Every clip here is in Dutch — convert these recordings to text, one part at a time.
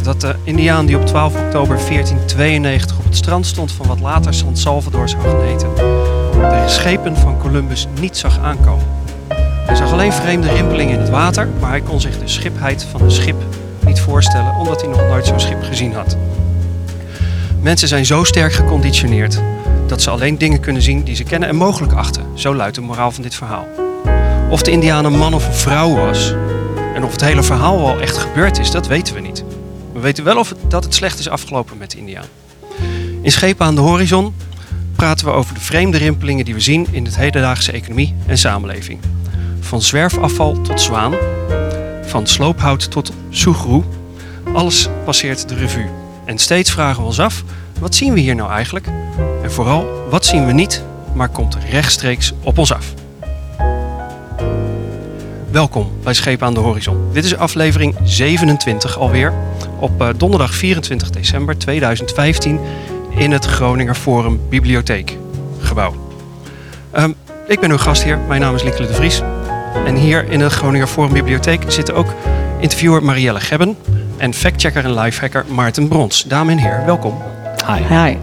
dat de Indiaan die op 12 oktober 1492 op het strand stond van wat later San Salvador zou gaan heten, de schepen van Columbus niet zag aankomen. Hij zag alleen vreemde rimpelingen in het water, maar hij kon zich de schipheid van een schip niet voorstellen omdat hij nog nooit zo'n schip gezien had. Mensen zijn zo sterk geconditioneerd dat ze alleen dingen kunnen zien die ze kennen en mogelijk achten. Zo luidt de moraal van dit verhaal. Of de Indiaan een man of een vrouw was en of het hele verhaal wel echt gebeurd is, dat weten we niet. We weten wel of het, dat het slecht is afgelopen met de Indiaan. In Schepen aan de horizon praten we over de vreemde rimpelingen die we zien in de hedendaagse economie en samenleving. Van zwerfafval tot zwaan, van sloophout tot soegroe, alles passeert de revue. En steeds vragen we ons af, wat zien we hier nou eigenlijk? En vooral, wat zien we niet, maar komt rechtstreeks op ons af? Welkom bij Schepen aan de Horizon. Dit is aflevering 27 alweer, op uh, donderdag 24 december 2015 in het Groninger Forum Bibliotheek gebouw. Um, ik ben uw gastheer, mijn naam is Liekele de Vries. En hier in het Groninger Forum Bibliotheek zitten ook interviewer Marielle Gebben en factchecker en lifehacker Maarten Brons. Dames en heren, welkom. Hi. Hi.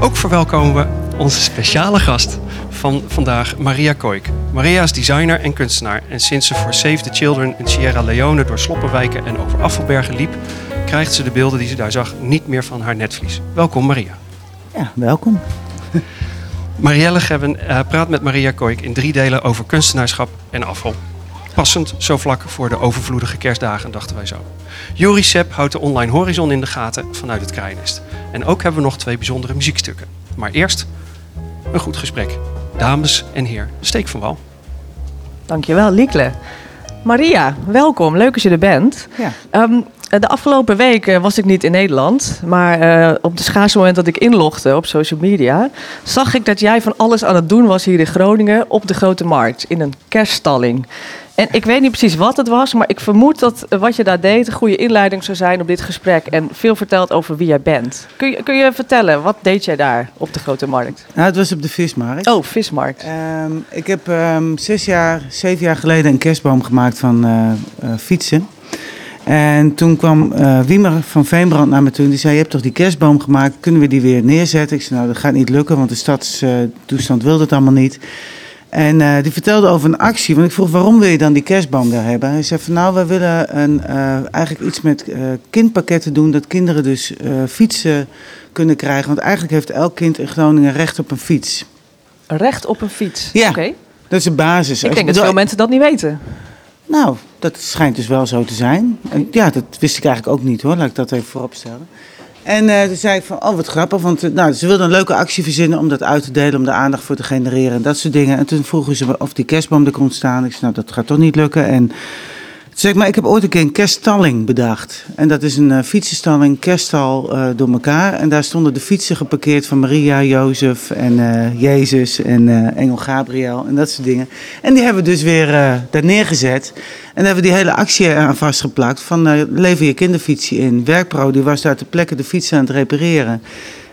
Ook verwelkomen we onze speciale gast van vandaag, Maria Koik. Maria is designer en kunstenaar en sinds ze voor Save the Children in Sierra Leone door sloppenwijken en over afvalbergen liep, krijgt ze de beelden die ze daar zag niet meer van haar netvlies. Welkom Maria. Ja, welkom. Marielle Gebben uh, praat met Maria Koik in drie delen over kunstenaarschap en afval. Passend zo vlak voor de overvloedige kerstdagen, dachten wij zo. Juri Sepp houdt de online horizon in de gaten vanuit het Krijnest. En ook hebben we nog twee bijzondere muziekstukken. Maar eerst een goed gesprek. Dames en heer, steek van wal. Dankjewel, Liekle. Maria, welkom. Leuk dat je er bent. Ja. Um, de afgelopen week was ik niet in Nederland, maar uh, op het schaarse moment dat ik inlogde op social media, zag ik dat jij van alles aan het doen was hier in Groningen op de Grote Markt, in een kerststalling. En ik weet niet precies wat het was, maar ik vermoed dat wat je daar deed een goede inleiding zou zijn op dit gesprek. En veel vertelt over wie jij bent. Kun je, kun je vertellen, wat deed jij daar op de Grote Markt? Nou, het was op de vismarkt. Oh, vismarkt. Um, ik heb um, zes jaar, zeven jaar geleden een kerstboom gemaakt van uh, uh, fietsen. En toen kwam uh, Wiemer van Veenbrand naar me toe en die zei: Je hebt toch die kerstboom gemaakt, kunnen we die weer neerzetten? Ik zei: Nou, dat gaat niet lukken, want de stadstoestand wil het allemaal niet. En uh, die vertelde over een actie. Want ik vroeg, waarom wil je dan die kerstboom daar hebben? Hij zei van, nou, we willen een, uh, eigenlijk iets met uh, kindpakketten doen. Dat kinderen dus fietsen kunnen krijgen. Want eigenlijk heeft elk kind in Groningen recht op een fiets. Recht op een fiets? Ja, okay. dat is de basis. Ik denk dat veel mensen dat niet weten. Nou, dat schijnt dus wel zo te zijn. En ja, dat wist ik eigenlijk ook niet hoor. Laat ik dat even voorop stellen. En uh, toen zei ik van, oh wat grappig, want uh, nou, ze wilden een leuke actie verzinnen om dat uit te delen, om de aandacht voor te genereren en dat soort dingen. En toen vroegen ze me of die kerstboom er kon staan. Ik zei, nou dat gaat toch niet lukken. En Zeg maar, ik heb ooit een keer een kerststalling bedacht. En dat is een uh, fietsenstalling, kerststal uh, door elkaar. En daar stonden de fietsen geparkeerd van Maria, Jozef en uh, Jezus en Engel Gabriel en dat soort dingen. En die hebben we dus weer daar neergezet. En hebben we die hele actie aan vastgeplakt van lever je kinderfietsje in. Werkpro was daar ter plekke de fietsen aan het repareren.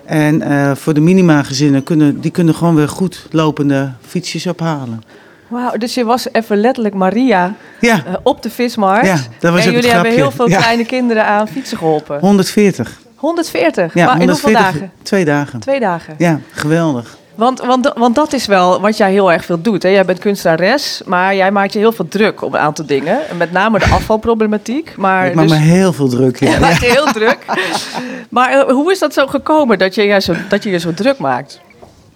En voor de minimagezinnen kunnen, die kunnen gewoon weer goed lopende fietsjes ophalen. Wauw, dus je was even letterlijk Maria ja. uh, op de vismarkt. Ja, dat was en jullie hebben heel veel ja. kleine kinderen aan fietsen geholpen. 140. 140? Ja, maar 140, in hoeveel dagen? Twee dagen. Twee dagen? Ja, geweldig. Want, want, want dat is wel wat jij heel erg veel doet. Hè? Jij bent kunstenares, maar jij maakt je heel veel druk op een aantal dingen. Met name de afvalproblematiek. Maar ik maak dus... me heel veel druk, ja. Je maakt je heel druk. Maar uh, hoe is dat zo gekomen dat je, zo, dat je je zo druk maakt?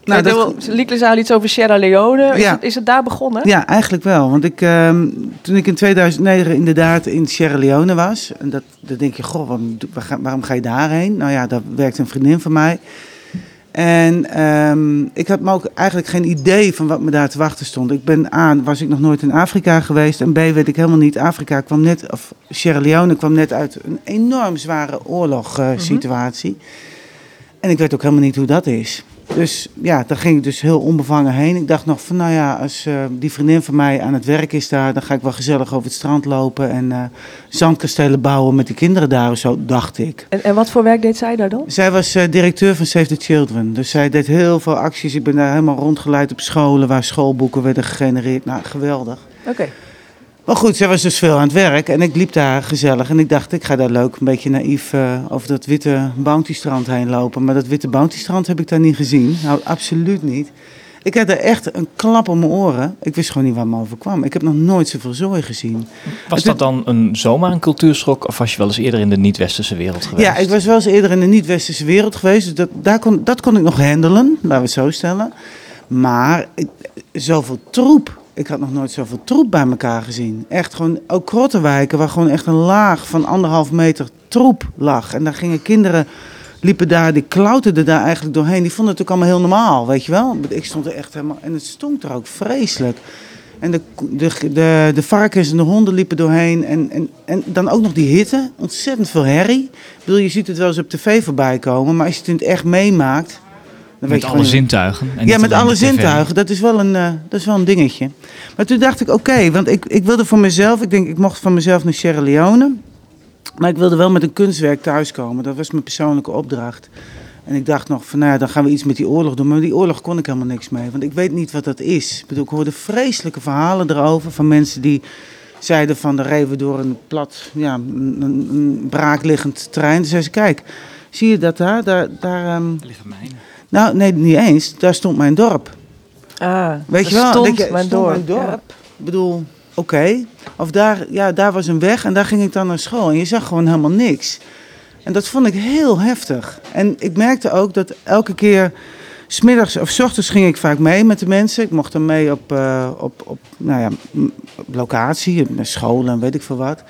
Nou, dat... Liekle zei iets over Sierra Leone. Is, ja. het, is, het, daar begonnen? Ja, eigenlijk wel. Want ik, um, toen ik in 2009 inderdaad in Sierra Leone was... en dat, dan denk je, goh, waarom, waarom ga je daarheen? Nou ja, daar werkt een vriendin van mij. En um, ik had me ook eigenlijk geen idee van wat me daar te wachten stond. Ik ben aan, was ik nog nooit in Afrika geweest. En B, weet ik helemaal niet. Afrika kwam net, of Sierra Leone kwam net uit een enorm zware oorlogssituatie. Uh, mm -hmm. En ik weet ook helemaal niet hoe dat is. Dus ja, daar ging ik dus heel onbevangen heen. Ik dacht nog van, nou ja, als uh, die vriendin van mij aan het werk is daar, dan ga ik wel gezellig over het strand lopen en uh, zandkastelen bouwen met de kinderen daar of zo, dacht ik. En, en wat voor werk deed zij daar dan? Zij was uh, directeur van Save the Children. Dus zij deed heel veel acties. Ik ben daar helemaal rondgeleid op scholen waar schoolboeken werden gegenereerd. Nou, geweldig. Oké. Okay. Maar goed, zij was dus veel aan het werk en ik liep daar gezellig. En ik dacht, ik ga daar leuk een beetje naïef uh, over dat witte bountystrand heen lopen. Maar dat witte bountystrand heb ik daar niet gezien. Nou, absoluut niet. Ik had er echt een klap om mijn oren. Ik wist gewoon niet waar me overkwam. Ik heb nog nooit zoveel zooi gezien. Was dat dan een zomaar een cultuurschok of was je wel eens eerder in de niet-westerse wereld geweest? Ja, ik was wel eens eerder in de niet-westerse wereld geweest. Dus dat, daar kon, dat kon ik nog handelen, laten we het zo stellen. Maar ik, zoveel troep. Ik had nog nooit zoveel troep bij elkaar gezien. Echt gewoon, ook krottenwijken waar gewoon echt een laag van anderhalf meter troep lag. En daar gingen kinderen liepen daar, die klauterden daar eigenlijk doorheen. Die vonden het ook allemaal heel normaal, weet je wel. Ik stond er echt helemaal... En het stonk er ook vreselijk. En de, de, de, varkens en de honden liepen doorheen. En, en, en dan ook nog die hitte. Ontzettend veel herrie. Ik bedoel, je ziet het wel eens op tv voorbij komen. Maar als je het echt meemaakt... Dan met alle zintuigen. En ja, met alle zintuigen. Dat is, wel een, uh, dat is wel een dingetje. Maar toen dacht ik, oké, want ik, ik wilde voor mezelf... Ik denk, ik mocht van mezelf naar Sierra Leone. Maar ik wilde wel met een kunstwerk thuiskomen. Dat was mijn persoonlijke opdracht. En ik dacht nog van, nou ja, dan gaan we iets met die oorlog doen. Maar die oorlog kon ik helemaal niks mee. Want ik weet niet wat dat is. Ik bedoel, ik hoorde vreselijke verhalen erover van mensen die zeiden van, de reven door een plat, ja, een, een braakliggend terrein. Toen zei ze, kijk, zie je dat daar? Daar, daar um... liggen mijnen. Nou, nee, niet eens. Daar stond mijn dorp. Ah, weet je wel? Stond je, mijn dorp. Mijn dorp. Ik bedoel, oké. Of daar, ja, daar was een weg en daar ging ik dan naar school. En je zag gewoon helemaal niks. En dat vond ik heel heftig. En ik merkte ook dat elke keer, smiddags of s ochtends ging ik vaak mee met de mensen. Ik mocht dan mee op, uh, op, op, nou ja, op locatie, naar scholen en weet ik veel wat.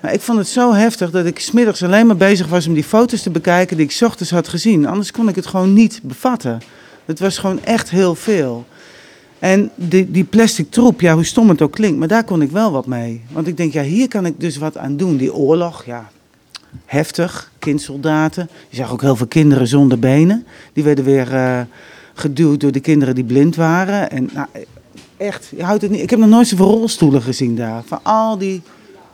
Maar ik vond het zo heftig dat ik smiddags alleen maar bezig was om die foto's te bekijken die ik ochtends had gezien. Anders kon ik het gewoon niet bevatten. Het was gewoon echt heel veel. En die, die plastic troep, ja, hoe stom het ook klinkt, maar daar kon ik wel wat mee. Want ik denk, ja, hier kan ik dus wat aan doen. Die oorlog, ja, heftig, kindsoldaten. Je zag ook heel veel kinderen zonder benen. Die werden weer uh, geduwd door de kinderen die blind waren. En nou, echt, je houdt het niet. Ik heb nog nooit zoveel rolstoelen gezien daar. Van al die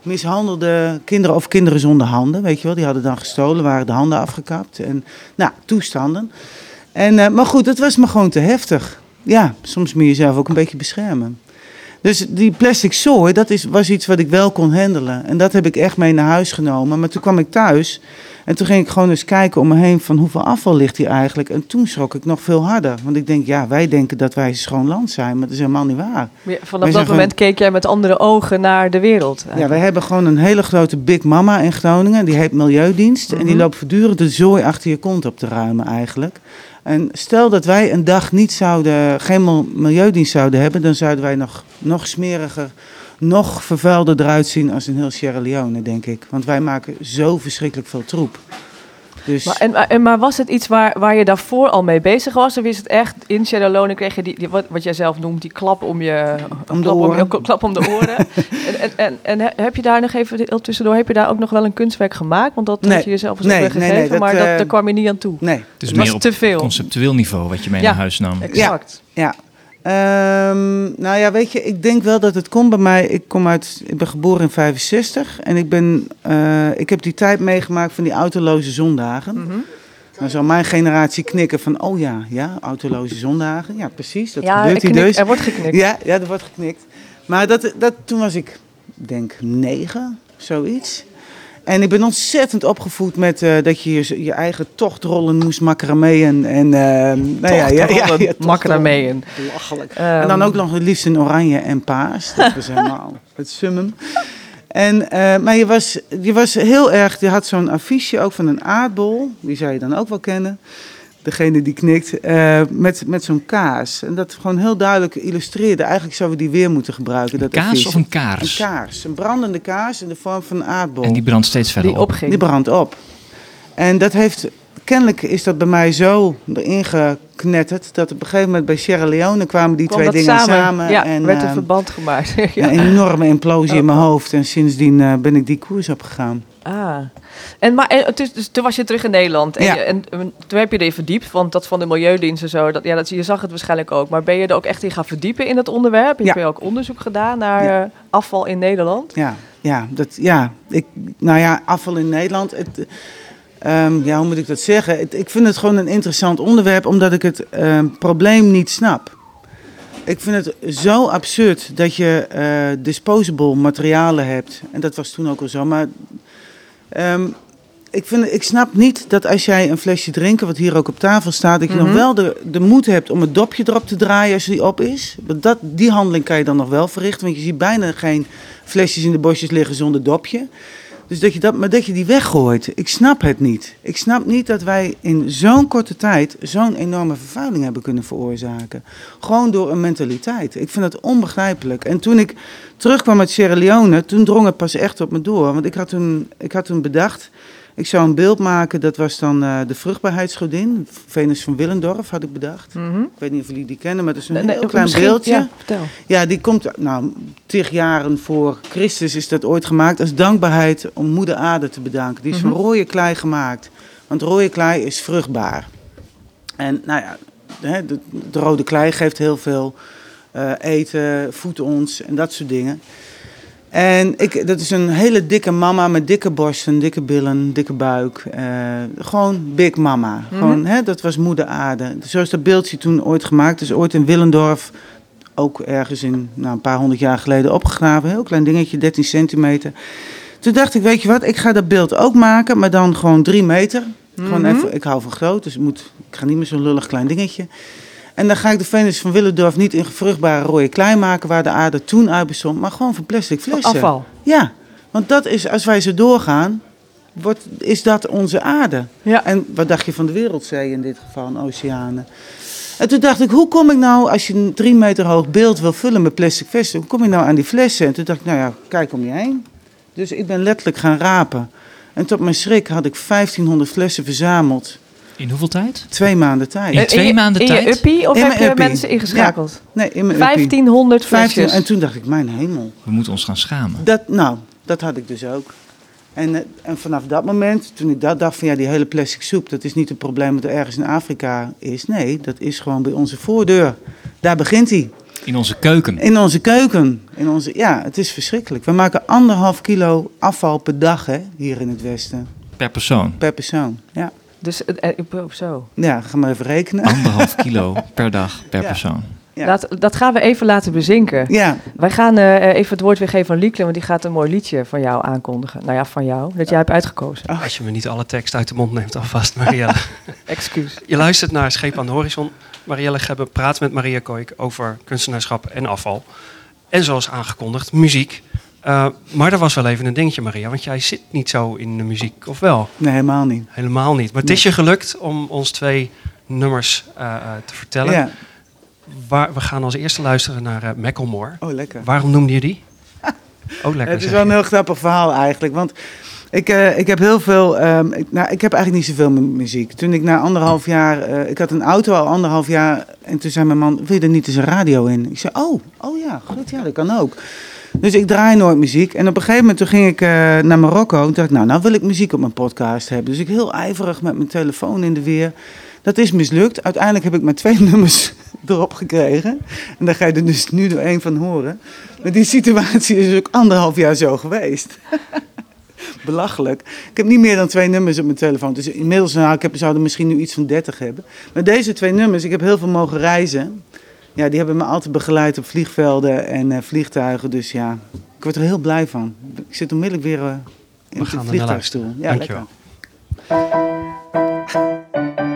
mishandelde kinderen of kinderen zonder handen, weet je wel. Die hadden dan gestolen, waren de handen afgekapt. En nou, toestanden. En, uh, maar goed, het was me gewoon te heftig ja, soms moet je jezelf ook een beetje beschermen. Dus die plastic zooi, dat is, was iets wat ik wel kon handelen. En dat heb ik echt mee naar huis genomen. Maar toen kwam ik thuis en toen ging ik gewoon eens kijken om me heen van hoeveel afval ligt hier eigenlijk. En toen schrok ik nog veel harder. Want ik denk, ja, wij denken dat wij een schoon land zijn, maar dat is helemaal niet waar. vanaf dat moment keek jij met andere ogen naar de wereld. Ja, wij hebben gewoon een hele grote Big Mama in Groningen. Die heet Milieudienst. En die mhm. loopt voortdurend de zooi achter je kont op te ruimen eigenlijk. En stel dat wij een dag niet zouden, geen milieudienst zouden hebben, dan zouden wij nog, nog smeriger, nog vervuilder eruit zien als in heel Sierra Leone, denk ik. Want wij maken zo verschrikkelijk veel troep. Dus... Maar, en, en, maar was het iets waar, waar je daarvoor al mee bezig was? Of is het echt in Sierra Leone kreeg je die, die wat, wat jij zelf noemt, die klap om je om de oren? Om, klap om de oren. en, en, en, heb je daar nog even tussendoor, heb je daar ook nog wel een kunstwerk gemaakt? Want dat had je jezelf als nee, gegeven, nee, dat, maar dat, uh, daar kwam je niet aan toe. Nee. Het is meer op te veel. conceptueel niveau wat je mee naar huis nam. Exact. Ja, ja. Um, nou ja, weet je, ik denk wel dat het komt bij mij. Ik kom uit, ik ben geboren in 65 en ik ben, uh, ik heb die tijd meegemaakt van die autoloze zondagen. Mm -hmm. Dan zal mijn generatie knikken van, oh ja, ja, autoloze zondagen. Ja, precies, dat ja, gebeurt hier dus. Er wordt geknikt. Ja, ja, er wordt geknikt. Maar dat, dat, toen was ik, denk negen, zoiets. En ik ben ontzettend opgevoed met uh, dat je je, je eigen tochtrollen moest macrameën. En, uh, nou ja, ja, ja, ja macrameën. Lachelijk. Um, en dan ook nog het liefst in oranje en paars. Dat was helemaal het summum. En, uh, maar je was, je was heel erg, je had zo'n affiche ook van een aardbol. Die zou je dan ook wel kennen degene die knikt, uh, met, met zo'n kaas. En dat gewoon heel duidelijk illustreerde. Eigenlijk zouden we die weer moeten gebruiken. Een dat kaas of een kaars? Een kaars. Een brandende kaas in de vorm van een aardbol. En die brandt steeds verder die op? Opging. Die brandt op. En dat heeft, kennelijk is dat bij mij zo erin geknetterd... dat op een gegeven moment bij Sierra Leone kwamen die twee dingen samen. samen ja, en werd een uh, verband gemaakt. ja. Een enorme implosie oh, in mijn hoofd. En sindsdien uh, ben ik die koers opgegaan. Ah, en, maar en, dus, dus, toen was je terug in Nederland en, ja. je, en, toen heb je erin verdiept, want dat van de Milieudienst en zo, dat, ja, dat, je zag het waarschijnlijk ook. Maar ben je er ook echt in gaan verdiepen in dat onderwerp? Heb je ook onderzoek gedaan naar ja. uh, afval in Nederland? Ja, ja, dat, ja. Ik, nou ja, afval in Nederland. Het, um, ja, hoe moet ik dat zeggen? Het, ik vind het gewoon een interessant onderwerp, omdat ik het um, probleem niet snap. Ik vind het zo absurd dat je uh, disposable materialen hebt. En dat was toen ook al zo. Maar um, ik, vind, ik snap niet dat als jij een flesje drinken, wat hier ook op tafel staat, dat je nog mhm. wel de, de moed hebt om het dopje erop te draaien als die op is. Dat, die handeling kan je dan nog wel verrichten, want je ziet bijna geen flesjes in de bosjes liggen zonder dopje. Dus dat je, dat, maar dat je die weggooit, ik snap het niet. Ik snap niet dat wij in zo'n korte tijd zo'n enorme vervuiling hebben kunnen veroorzaken. Gewoon door een mentaliteit. Ik vind dat onbegrijpelijk. En toen ik terugkwam uit Sierra Leone, toen drong het pas echt op me door. Want ik had toen, ik had toen bedacht, ik zou een beeld maken, dat was dan uh, de vruchtbaarheidsgodin. Venus van Willendorf had ik bedacht. Mhm. Ik weet niet of jullie die kennen, maar het is een heel klein beeldje. Ja, vertel. ja, die komt, nou, tig jaren voor Christus is dat ooit gemaakt als dankbaarheid om moeder aarde te bedanken. Die is van mhm. rode klei gemaakt, want rode klei is vruchtbaar. En nou ja, de, de, de rode klei geeft heel veel uh, eten, voedt ons en dat soort dingen. En ik, dat is een hele dikke mama met dikke borsten, dikke billen, dikke buik. Uh, gewoon big mama. Mhm. gewoon, hè, dat was moeder aarde. Zo is dat beeldje toen ooit gemaakt. is ooit in Willendorf, ook ergens in, nou, een paar honderd jaar geleden opgegraven. Heel klein dingetje, 13 centimeter. Toen dacht ik, weet je wat, ik ga dat beeld ook maken, maar dan gewoon drie meter. Gewoon mhm. even, ik hou van groot, dus moet, ik ga niet meer zo'n lullig klein dingetje. En dan ga ik de Venus van Willendorf niet in vruchtbare rode klei maken waar de aarde toen uit bestond, maar gewoon van plastic flessen. Afval. Ja, want dat is, als wij zo doorgaan, wordt, is dat onze aarde. Ja. En wat dacht je van de wereldzee in dit geval, en oceanen? En toen dacht ik, hoe kom ik nou, als je een drie meter hoog beeld wil vullen met plastic flessen, hoe kom ik nou aan die flessen? En toen dacht ik, nou ja, kijk om je heen. Dus ik ben letterlijk gaan rapen. En tot mijn schrik had ik 1500 flessen verzameld. In hoeveel tijd? Twee maanden tijd. In twee maanden in tijd? In je uppie of heb je mensen ingeschakeld? Nee, in mijn 1500 flesjes. en toen dacht ik, mijn hemel. We moeten ons gaan schamen. Dat, nou, dat had ik dus ook. En, eh, en vanaf dat moment, toen ik dat dacht van ja, die hele plastic soep, dat is niet een probleem dat er ergens in Afrika is. Nee, dat is gewoon bij onze voordeur. Daar begint hij. In onze keuken. In onze keuken. In onze, ja, het is verschrikkelijk. We maken anderhalf kilo afval per dag hè, hier in het Westen. Per persoon? Per persoon, ja. Dus uh, zo. Ja, ga maar even rekenen. Anderhalf kilo per dag per persoon. Ja. Laat, dat gaan we even laten bezinken. Ja. Wij gaan uh, even het woord weer geven aan Liekle, want die gaat een mooi liedje van jou aankondigen. Nou ja, van jou, dat jij hebt uitgekozen. Oh. Als je me niet alle tekst uit de mond neemt alvast, Marielle. Excuus. Je luistert naar Scheep aan de Horizon. Marielle Gebbe praat met Maria Koik over kunstenaarschap en afval. En zoals aangekondigd, muziek. Uh, maar er was wel even een dingetje, Maria, want jij zit niet zo in de muziek, of wel? Nee, helemaal niet. Helemaal niet. Maar het is je gelukt om ons twee nummers uh, te vertellen. Ja. Waar, we gaan als eerste luisteren naar uh, Macklemore. Oh, lekker. Waarom noemde je die? oh, lekker. Het is wel een heel grappig verhaal eigenlijk, want ik, uh, ik heb heel veel. Um, ik, nou, ik heb eigenlijk niet zoveel muziek. Toen ik na anderhalf jaar. Uh, ik had een auto al anderhalf jaar. En toen zei mijn man: Wil je er niet eens een radio in? Ik zei: Oh, oh ja, goed, ja, dat kan ook. Dus ik draai nooit muziek. En op een gegeven moment toen ging ik uh, naar Marokko. En dacht ik, nou, nou wil ik muziek op mijn podcast hebben. Dus ik heel ijverig met mijn telefoon in de weer. Dat is mislukt. Uiteindelijk heb ik maar twee nummers erop gekregen. En daar ga je er dus nu door één van horen. Maar die situatie is ook anderhalf jaar zo geweest. Belachelijk. Ik heb niet meer dan twee nummers op mijn telefoon. Dus inmiddels, nou, ik heb, zou er misschien nu iets van 30 hebben. Maar deze twee nummers, ik heb heel veel mogen reizen ja, die hebben me altijd begeleid op vliegvelden en uh, vliegtuigen. Dus ja, ik word er heel blij van. Ik zit onmiddellijk weer uh, in de vliegtuigstoel. Ja, Dankjewel. lekker.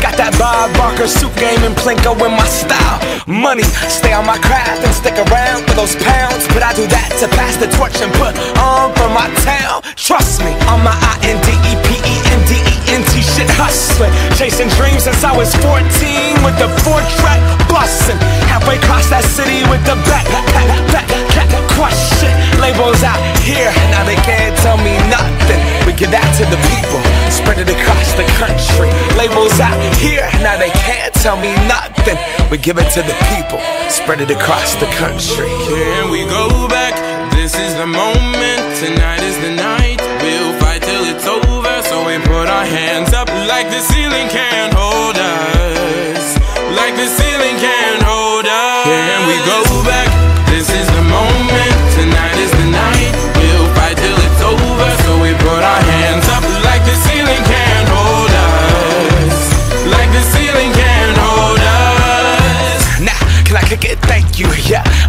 Got that Bob Barker suit game and Plinko in my style. Money, stay on my craft and stick around for those pounds. But I do that to pass the torch and put on for my town. Trust me, I'm my I-N-D-E-P-E-N-D-E-N-T shit hustling. Chasing dreams since I was 14 with the four track busting. Halfway across that city with the back, back, back, back, crush shit. Labels out here, and now they can't tell me nothing. We give that to the people, spread it across the country. Labels out here, now they can't tell me nothing. We give it to the people, spread it across the country. Can we go back? This is the moment, tonight is the night. We'll fight till it's over, so we put our hands up like the ceiling can't hold us. Like the ceiling can't hold us. Can we go back?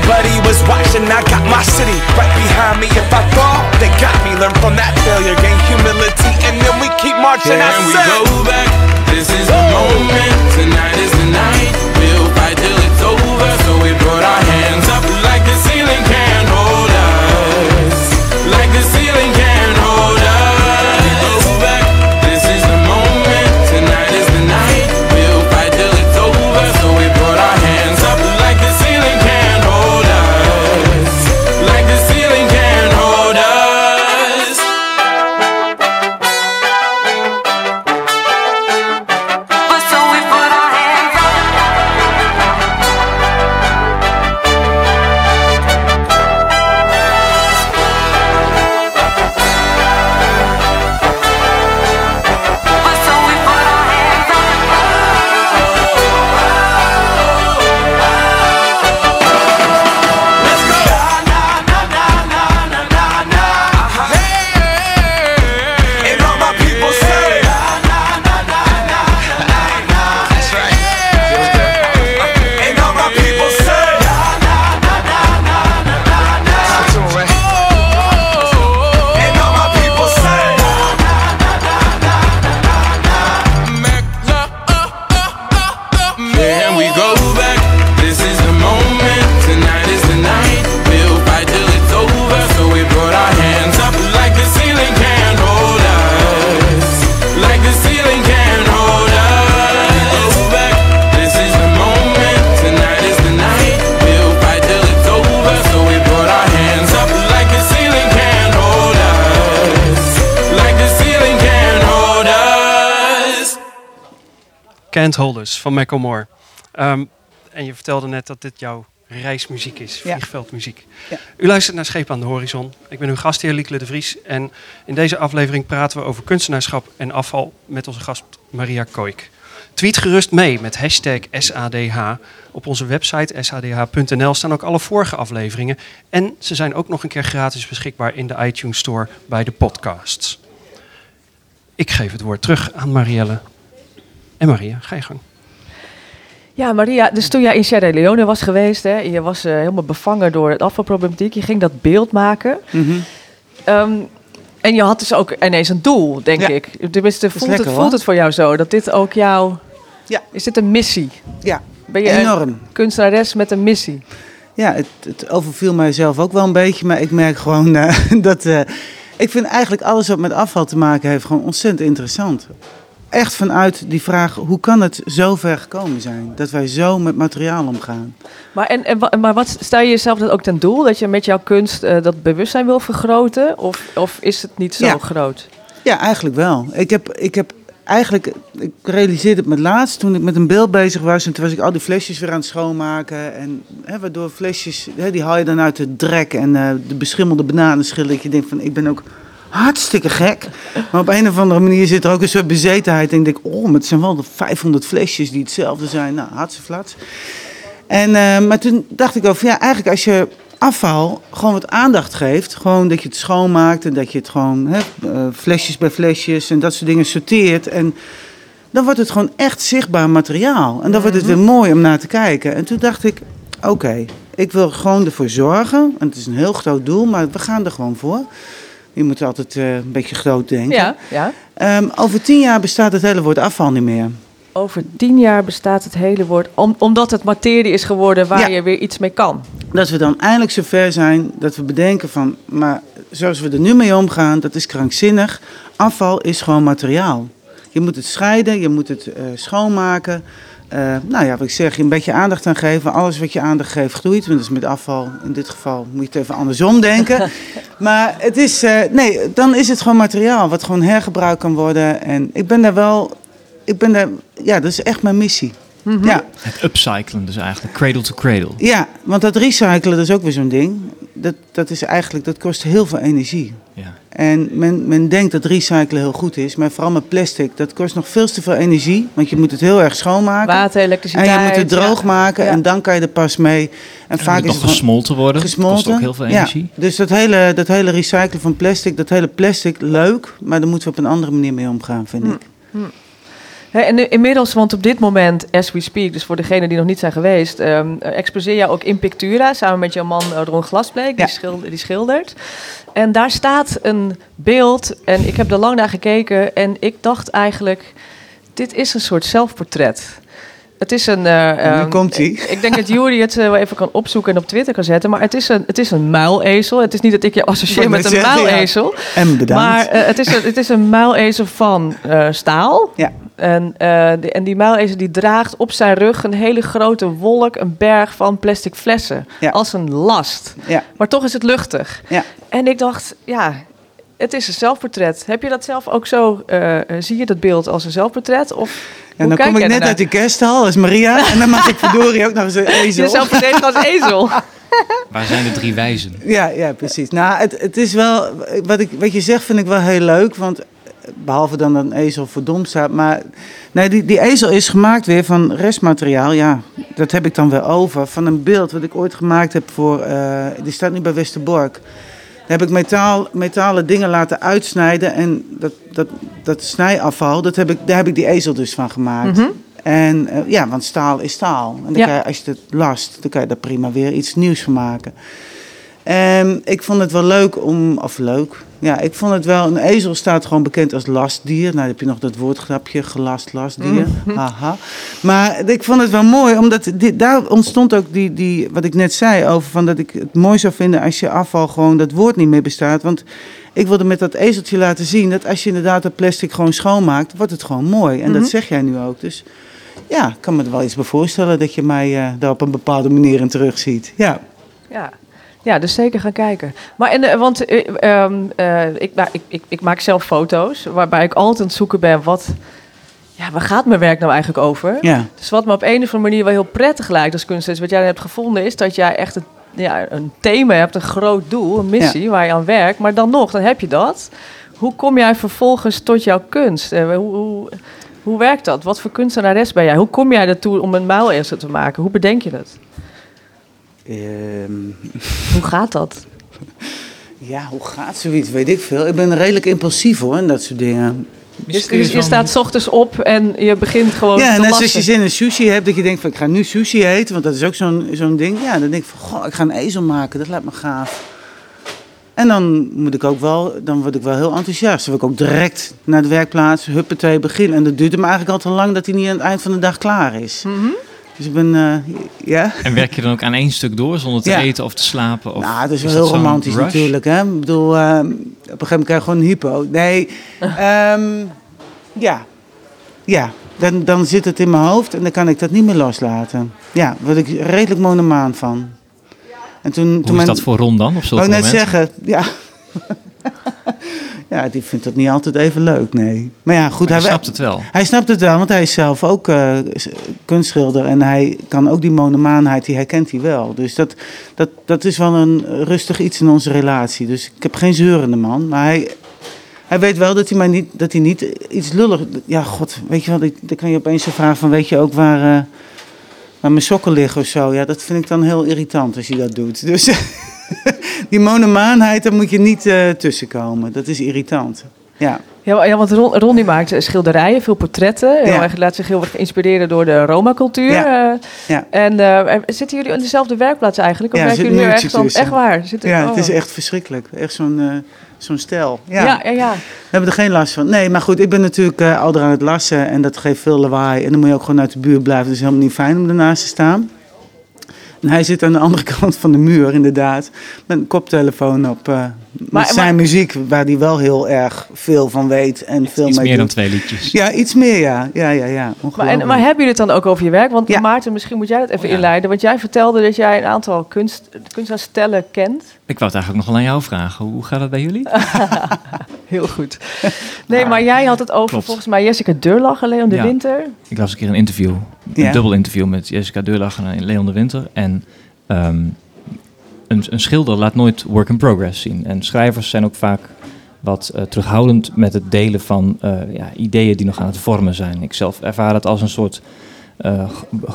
nobody was watching. I got my city right behind me. If I fall, they got me. Learn from that failure, gain humility, and then we keep marching. I Can we go back? This is the moment. Can't Hold Us van Macklemore. Ehm, en je vertelde net dat dit jouw reismuziek is, Ja. vliegveldmuziek. Ja. U luistert naar Scheep aan de Horizon. Ik ben uw gastheer Liekle de Vries. En in deze aflevering praten we over kunstenaarschap en afval met onze gast Maria Koik. Tweet gerust mee met hashtag SADH. Op onze website sadh.nl staan ook alle vorige afleveringen. En ze zijn ook nog een keer gratis beschikbaar in de iTunes Store bij de podcasts. Ik geef het woord terug aan Marielle. En Maria, ga je gang. Ja, Maria, dus toen jij in Sierra Leone was geweest, hè, je was eh, helemaal bevangen door het afvalproblematiek, je ging dat beeld maken. Mhm. Ehm, en je had dus ook ineens een doel, denk Ja. ik. Tenminste, voelt, lekker, het, voelt het voor jou zo? Dat dit ook jouw... Ja. Is dit een missie? Ja, Ben je een kunstenares met een missie? Ja, het, het overviel mijzelf ook wel een beetje, maar ik merk gewoon eh, dat. eh, ik vind eigenlijk alles wat met afval te maken heeft gewoon ontzettend interessant. Echt vanuit die vraag: hoe kan het zo ver gekomen zijn dat wij zo met materiaal omgaan? Maar, en, en, maar wat stel je jezelf dat ook ten doel? Dat je met jouw kunst eh, dat bewustzijn wil vergroten? Of, of is het niet zo Ja. groot? Ja, eigenlijk wel. Ik heb, ik heb eigenlijk, ik realiseerde het me laatst toen ik met een beeld bezig was. En toen was ik al die flesjes weer aan het schoonmaken. En hè, waardoor flesjes, hè, die haal je dan uit het drek. En eh, de beschimmelde bananenschil. Dat je denkt van, ik ben ook hartstikke gek. Maar op een of andere manier zit er ook een soort bezetenheid. En ik denk, oh, maar het zijn wel de 500 flesjes die hetzelfde zijn. Nou, hartstikke flats. En, eh, maar toen dacht ik over, ja, eigenlijk als je afval gewoon wat aandacht geeft. Gewoon dat je het schoonmaakt en dat je het gewoon eh, flesjes bij flesjes en dat soort dingen sorteert. En dan wordt het gewoon echt zichtbaar materiaal. En dan wordt het weer mooi om naar te kijken. En toen dacht ik, oké, ik wil gewoon ervoor zorgen. En het is een heel groot doel, maar we gaan er gewoon voor. Je moet altijd eh, een beetje groot denken. Ja, ja. Ehm, over tien jaar bestaat het hele woord afval niet meer. Over tien jaar bestaat het hele woord, om, omdat het materie is geworden waar Ja. je weer iets mee kan. Dat we dan eindelijk zover zijn dat we bedenken van, maar zoals we er nu mee omgaan, dat is krankzinnig. Afval is gewoon materiaal. Je moet het scheiden, je moet het eh, schoonmaken. Eh, nou ja, wat ik zeg, je een beetje aandacht aan geven. Alles wat je aandacht geeft groeit. Want dat is met afval, in dit geval moet je het even andersom denken. maar het is, eh, nee, dan is het gewoon materiaal wat gewoon hergebruikt kan worden. En ik ben daar wel, ik ben daar, ja, dat is echt mijn missie. Ja. Het upcyclen dus eigenlijk, cradle to cradle. Ja, want dat recyclen dat is ook weer zo'n ding. Dat, dat is eigenlijk, dat kost heel veel energie. Ja. En men, men denkt dat recyclen heel goed is, maar vooral met plastic, dat kost nog veel te veel energie. Want je moet het heel erg schoonmaken. Water, en elektriciteit. je moet het droog ja. maken Ja. en dan kan je er pas mee. En En vaak het is nog het gesmolten worden. gesmolten. Kost ook heel veel Ja, energie. dus dat hele, dat hele recyclen van plastic, dat hele plastic, leuk. Maar daar moeten we op een andere manier mee omgaan, vind Hm. ik. En inmiddels, want op dit moment, as we speak, dus voor degenen die nog niet zijn geweest, ehm eh, exposeer jij ook in Pictura samen met jouw man eh, Ron Glasbleek, die, schilder, die schildert. En daar staat een beeld, en ik heb er lang naar gekeken, en ik dacht eigenlijk, dit is een soort zelfportret. Het is een. eh, nu ehm, komt-ie. Ik, ik denk dat Jury het eh, wel even kan opzoeken en op Twitter kan zetten. Maar het is een, het is een muilezel. Het is niet dat ik je associeer Ik met een zeggen, ja. muilezel. En bedankt. Maar eh, het, is een, het is een muilezel van staal. Ja. En, die, en die muilezel die draagt op zijn rug een hele grote wolk, een berg van plastic flessen. Ja. Als een last. Ja. Maar toch is het luchtig. Ja. En ik dacht, ja, het is een zelfportret. Heb je dat zelf ook zo, zie je dat beeld als een zelfportret? Of En hoe dan kom ik net uit de kersthal als Maria. En dan mag ik verdorie ook nog eens een ezel. Jezelf verdedigen als ezel. Waar zijn de drie wijzen? Ja, ja, precies. Nou, het, het is wel, wat, ik, wat je zegt vind ik wel heel leuk, want eh, behalve dan dat een ezel verdomd staat, maar nee, die, die ezel is gemaakt weer van restmateriaal, ja, dat heb ik dan weer over, van een beeld wat ik ooit gemaakt heb voor, eh, die staat nu bij Westerbork. Heb ik metaal, metalen dingen laten uitsnijden en dat, dat, dat snijafval, dat heb ik, daar heb ik die ezel dus van gemaakt. En eh, ja, want staal is staal. En dan Ja. kan je, als je het last, dan kan je daar prima weer iets nieuws van maken. En ik vond het wel leuk om, of leuk, ja, ik vond het wel, een ezel staat gewoon bekend als lastdier. Nou, dan heb je nog dat woordgrapje, gelast lastdier, haha. Maar ik vond het wel mooi, omdat dit, daar ontstond ook die, die, wat ik net zei over van dat ik het mooi zou vinden als je afval gewoon dat woord niet meer bestaat. Want ik wilde met dat ezeltje laten zien dat als je inderdaad dat plastic gewoon schoonmaakt, wordt het gewoon mooi. En dat zeg jij nu ook. Dus ja, ik kan me er wel iets bij voorstellen dat je mij eh, daar op een bepaalde manier in terugziet. Ja. Ja. Ja, dus zeker gaan kijken. Maar en, eh, want eh, ehm, eh, ik, nou, ik, ik, ik maak zelf foto's, waarbij ik altijd aan het zoeken ben wat. Ja, waar gaat mijn werk nou eigenlijk over? Ja. Dus wat me op een of andere manier wel heel prettig lijkt als kunstenaar, wat jij hebt gevonden, is dat jij echt een, ja, een thema hebt, een groot doel, een missie waar je aan werkt. Maar dan nog, dan heb je dat. Hoe kom jij vervolgens tot jouw kunst? Hoe, hoe, hoe werkt dat? Wat voor kunstenares ben jij? Hoe kom jij ertoe om een muilezel te maken? Hoe bedenk je dat? Ehm, Hoe gaat dat? ja, hoe gaat zoiets? Weet ik veel. Ik ben redelijk impulsief hoor, en dat soort dingen. Je, je, je staat 's ochtends op en je begint gewoon Ja, te net lassen. zoals je zin in sushi hebt, dat je denkt van ik ga nu sushi eten, want dat is ook zo'n zo'n ding. Ja, dan denk ik van goh, ik ga een ezel maken, dat lijkt me gaaf. En dan moet ik ook wel, dan word ik wel heel enthousiast. Dan wil ik ook direct naar de werkplaats, huppatee, beginnen. En dat duurt hem eigenlijk al te lang dat hij niet aan het eind van de dag klaar is. Mhm. Dus ik ben, eh, ja. En werk je dan ook aan één stuk door zonder te Ja. eten of te slapen? Of nou, dat is wel heel zo'n romantisch rush? natuurlijk. Hè? Ik bedoel, ehm, op een gegeven moment krijg je gewoon een hypo. Nee, ehm, ja. Ja, dan, dan zit het in mijn hoofd en dan kan ik dat niet meer loslaten. Ja, daar word ik redelijk monomaan van. En toen, Hoe toen is mijn- dat voor Ron dan op ik net momenten? zeggen, ja. ja, die vindt dat niet altijd even leuk, nee. Maar ja, goed. Maar je hij, snapt het wel. hij snapt het wel, want hij is zelf ook eh, kunstschilder. En hij kan ook die monomaanheid, die herkent hij wel. Dus dat, dat, dat is wel een rustig iets in onze relatie. Dus ik heb geen zeurende man. Maar hij, hij weet wel dat hij, mij niet, dat hij niet iets lullig... Ja, god, weet je wel, dan kan je opeens zo vragen van... Weet je ook waar, waar mijn sokken liggen of zo? Ja, dat vind ik dan heel irritant als hij dat doet. Dus die monomaanheid, daar moet je niet eh, tussenkomen. Dat is irritant. Ja. Ja, ja, want Ron, Ron die maakt schilderijen, veel portretten. Ja. erg, laat zich heel erg inspireren door de Roma-cultuur. Ja. eh. Ja. En eh, zitten jullie in dezelfde werkplaats eigenlijk? Of Ja, er werken jullie muurtje dan? Echt waar? Zit ja, oh. het is echt verschrikkelijk. Echt zo'n zo'n stijl. Ja. Ja, ja, ja. We hebben er geen last van. Nee, maar goed, ik ben natuurlijk eh al aan het lassen en dat geeft veel lawaai. En dan moet je ook gewoon uit de buurt blijven. Het is helemaal niet fijn om ernaast te staan. Hij zit aan de andere kant van de muur, inderdaad. Met een koptelefoon op. Maar- zijn maar- muziek, waar hij wel heel erg veel van weet en veel Iets mee meer dan twee liedjes. Ja, iets meer, ja. Ja, ja, ja. Maar, Ongelooflijk. en, maar hebben jullie het dan ook over je werk? Want Ja. Maarten, misschien moet jij dat even Oh ja. inleiden. Want jij vertelde dat jij een aantal kunst, kunstenaarstellen kent. Ik wou het eigenlijk nog wel aan jou vragen. Hoe gaat het bij jullie? Heel goed. Nee, maar jij had het over Klopt. volgens mij Jessica Durlach en Leon de Ja. Winter. Ik las een keer een interview, Ja. een dubbel interview met Jessica Deurlacher en Leon de Winter. En ehm, een, een schilder laat nooit work in progress zien. En schrijvers zijn ook vaak wat eh, terughoudend met het delen van eh, ja, ideeën die nog aan het vormen zijn. Ik zelf ervaar het als een soort eh,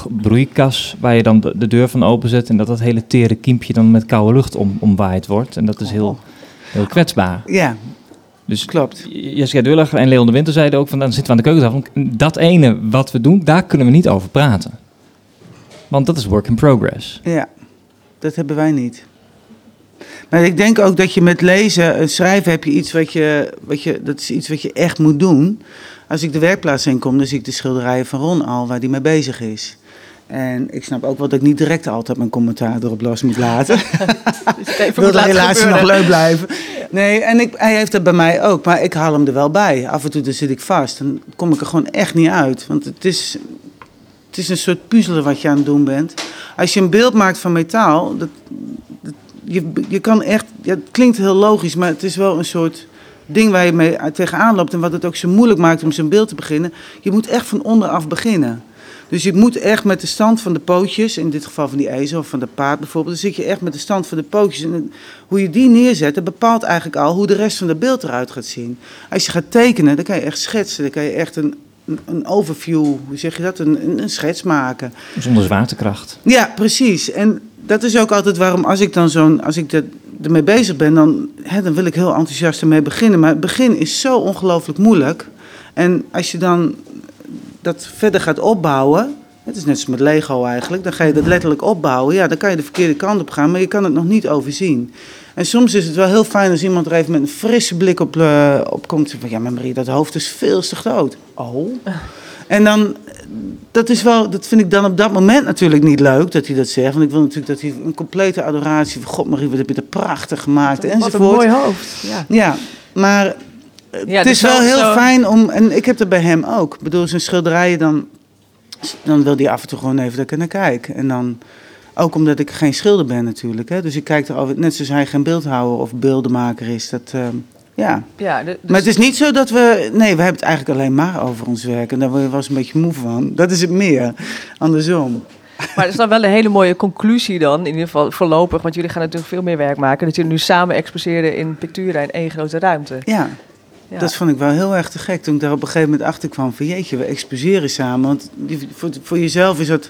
broeikas waar je dan de, de deur van openzet en dat dat hele tere kiempje dan met koude lucht om, omwaaid wordt. En dat is heel, heel kwetsbaar. Ja, Dus klopt. Jessica Deurlacher en Leon de Winter zeiden ook van dan zitten we aan de keukentafel. Dat ene wat we doen, daar kunnen we niet over praten. Want dat is work in progress. Ja, dat hebben wij niet. Maar ik denk ook dat je met lezen en schrijven heb je iets wat je, wat je, dat is iets wat je echt moet doen. Als ik de werkplaats in kom, dan zie ik de schilderijen van Ron al, waar hij mee bezig is. En ik snap ook wel dat ik niet direct altijd mijn commentaar erop los moet laten. Dus Ik wil moet de relatie nog leuk blijven. Nee, en ik, hij heeft dat bij mij ook, maar ik haal hem er wel bij. Af en toe dan zit ik vast. Dan kom ik er gewoon echt niet uit. Want het is, het is een soort puzzelen wat je aan het doen bent. Als je een beeld maakt van metaal, dat, je, je kan echt, het klinkt heel logisch, maar het is wel een soort ding waar je mee tegenaan loopt. En wat het ook zo moeilijk maakt om zo'n beeld te beginnen. Je moet echt van onderaf beginnen. Dus je moet echt met de stand van de pootjes, in dit geval van die ezel of van de paard bijvoorbeeld, dan zit je echt met de stand van de pootjes. En hoe je die neerzet, dat bepaalt eigenlijk al hoe de rest van het beeld eruit gaat zien. Als je gaat tekenen, dan kan je echt schetsen. Dan kan je echt een, een, overview, hoe zeg je dat, een, een, schets maken. Zonder zwaartekracht. Ja, precies. En dat is ook altijd waarom als ik dan zo'n, als ik er- ermee bezig ben, dan, hè, dan wil ik heel enthousiast ermee beginnen. Maar het begin is zo ongelooflijk moeilijk. En als je dan dat verder gaat opbouwen, het is net als met Lego eigenlijk, dan ga je dat letterlijk opbouwen. Ja, dan kan je de verkeerde kant op gaan, maar je kan het nog niet overzien. En soms is het wel heel fijn als iemand er even met een frisse blik op, eh, op komt. Van, ja, maar Marie, dat hoofd is veel te groot. Oh. En dan, dat is wel, dat vind ik dan op dat moment natuurlijk niet leuk dat hij dat zegt. Want ik wil natuurlijk dat hij een complete adoratie van God, Marie, wat heb je dat prachtig gemaakt Wat een enzovoort. mooi hoofd. Ja. Ja, maar Ja, het dus is wel zo- heel zo- fijn om, en ik heb dat bij hem ook. Ik bedoel, zijn schilderijen, dan, dan wil hij af en toe gewoon even dat ik er naar kijk. En dan, ook omdat ik geen schilder ben natuurlijk. Hè, dus ik kijk er altijd, net zoals hij geen beeldhouwer of beeldenmaker is. Dat, eh, ja. Ja, de- dus- Maar het is niet zo dat we, nee, we hebben het eigenlijk alleen maar over ons werk. En daar word je wel eens een beetje moe van. Dat is het meer, andersom. Maar het is dan wel een hele mooie conclusie dan, in ieder geval voorlopig. Want jullie gaan natuurlijk veel meer werk maken. Dat jullie nu samen exposeren in Pictura in één grote ruimte. Ja. Ja. Dat vond ik wel heel erg te gek toen ik daar op een gegeven moment achter kwam van jeetje, we exposeren samen. Want voor, voor jezelf is dat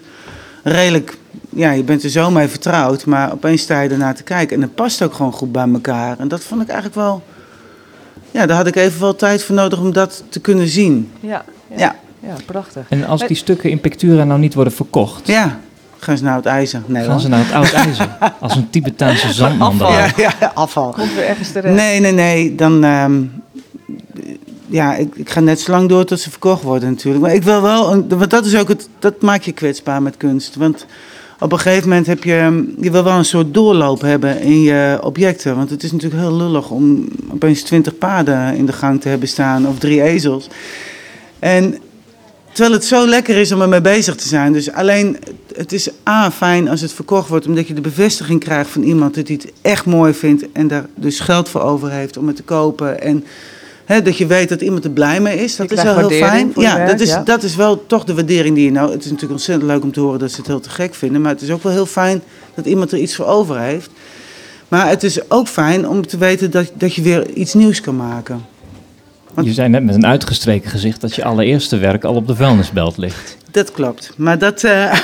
redelijk, ja, je bent er zo mee vertrouwd, maar opeens sta je ernaar te kijken en het past ook gewoon goed bij elkaar. En dat vond ik eigenlijk wel, ja, daar had ik even wel tijd voor nodig om dat te kunnen zien. Ja, ja. Ja, ja, praftig. En als die stukken in Pictura nou niet worden verkocht, ja. Gaan ze nou het ijzer? Nee gaan hoor. ze naar het oud ijzer. Als een Tibetaanse zandman afval. ja, afval. Komt weer ergens terecht. Nee, nee, nee. Dan, ehm, ja, ik, ik ga net zo lang door tot ze verkocht worden natuurlijk. Maar ik wil wel, want dat is ook het, dat maakt je kwetsbaar met kunst. Want op een gegeven moment heb je, je wil wel een soort doorloop hebben in je objecten. Want het is natuurlijk heel lullig om opeens twintig paarden in de gang te hebben staan of drie ezels. En terwijl het zo lekker is om ermee bezig te zijn. Dus alleen, het is A, fijn als het verkocht wordt, omdat je de bevestiging krijgt van iemand dat hij het echt mooi vindt en daar dus geld voor over heeft om het te kopen. En hè, dat je weet dat iemand er blij mee is. Dat Je is wel heel fijn. Ja, werk, dat is, ja. dat is wel toch de waardering die je nou. Het is natuurlijk ontzettend leuk om te horen dat ze het heel te gek vinden. Maar het is ook wel heel fijn dat iemand er iets voor over heeft. Maar het is ook fijn om te weten dat, dat je weer iets nieuws kan maken. Je zei net met een uitgestreken gezicht dat je allereerste werk al op de vuilnisbelt ligt. Dat klopt. Maar dat, eh,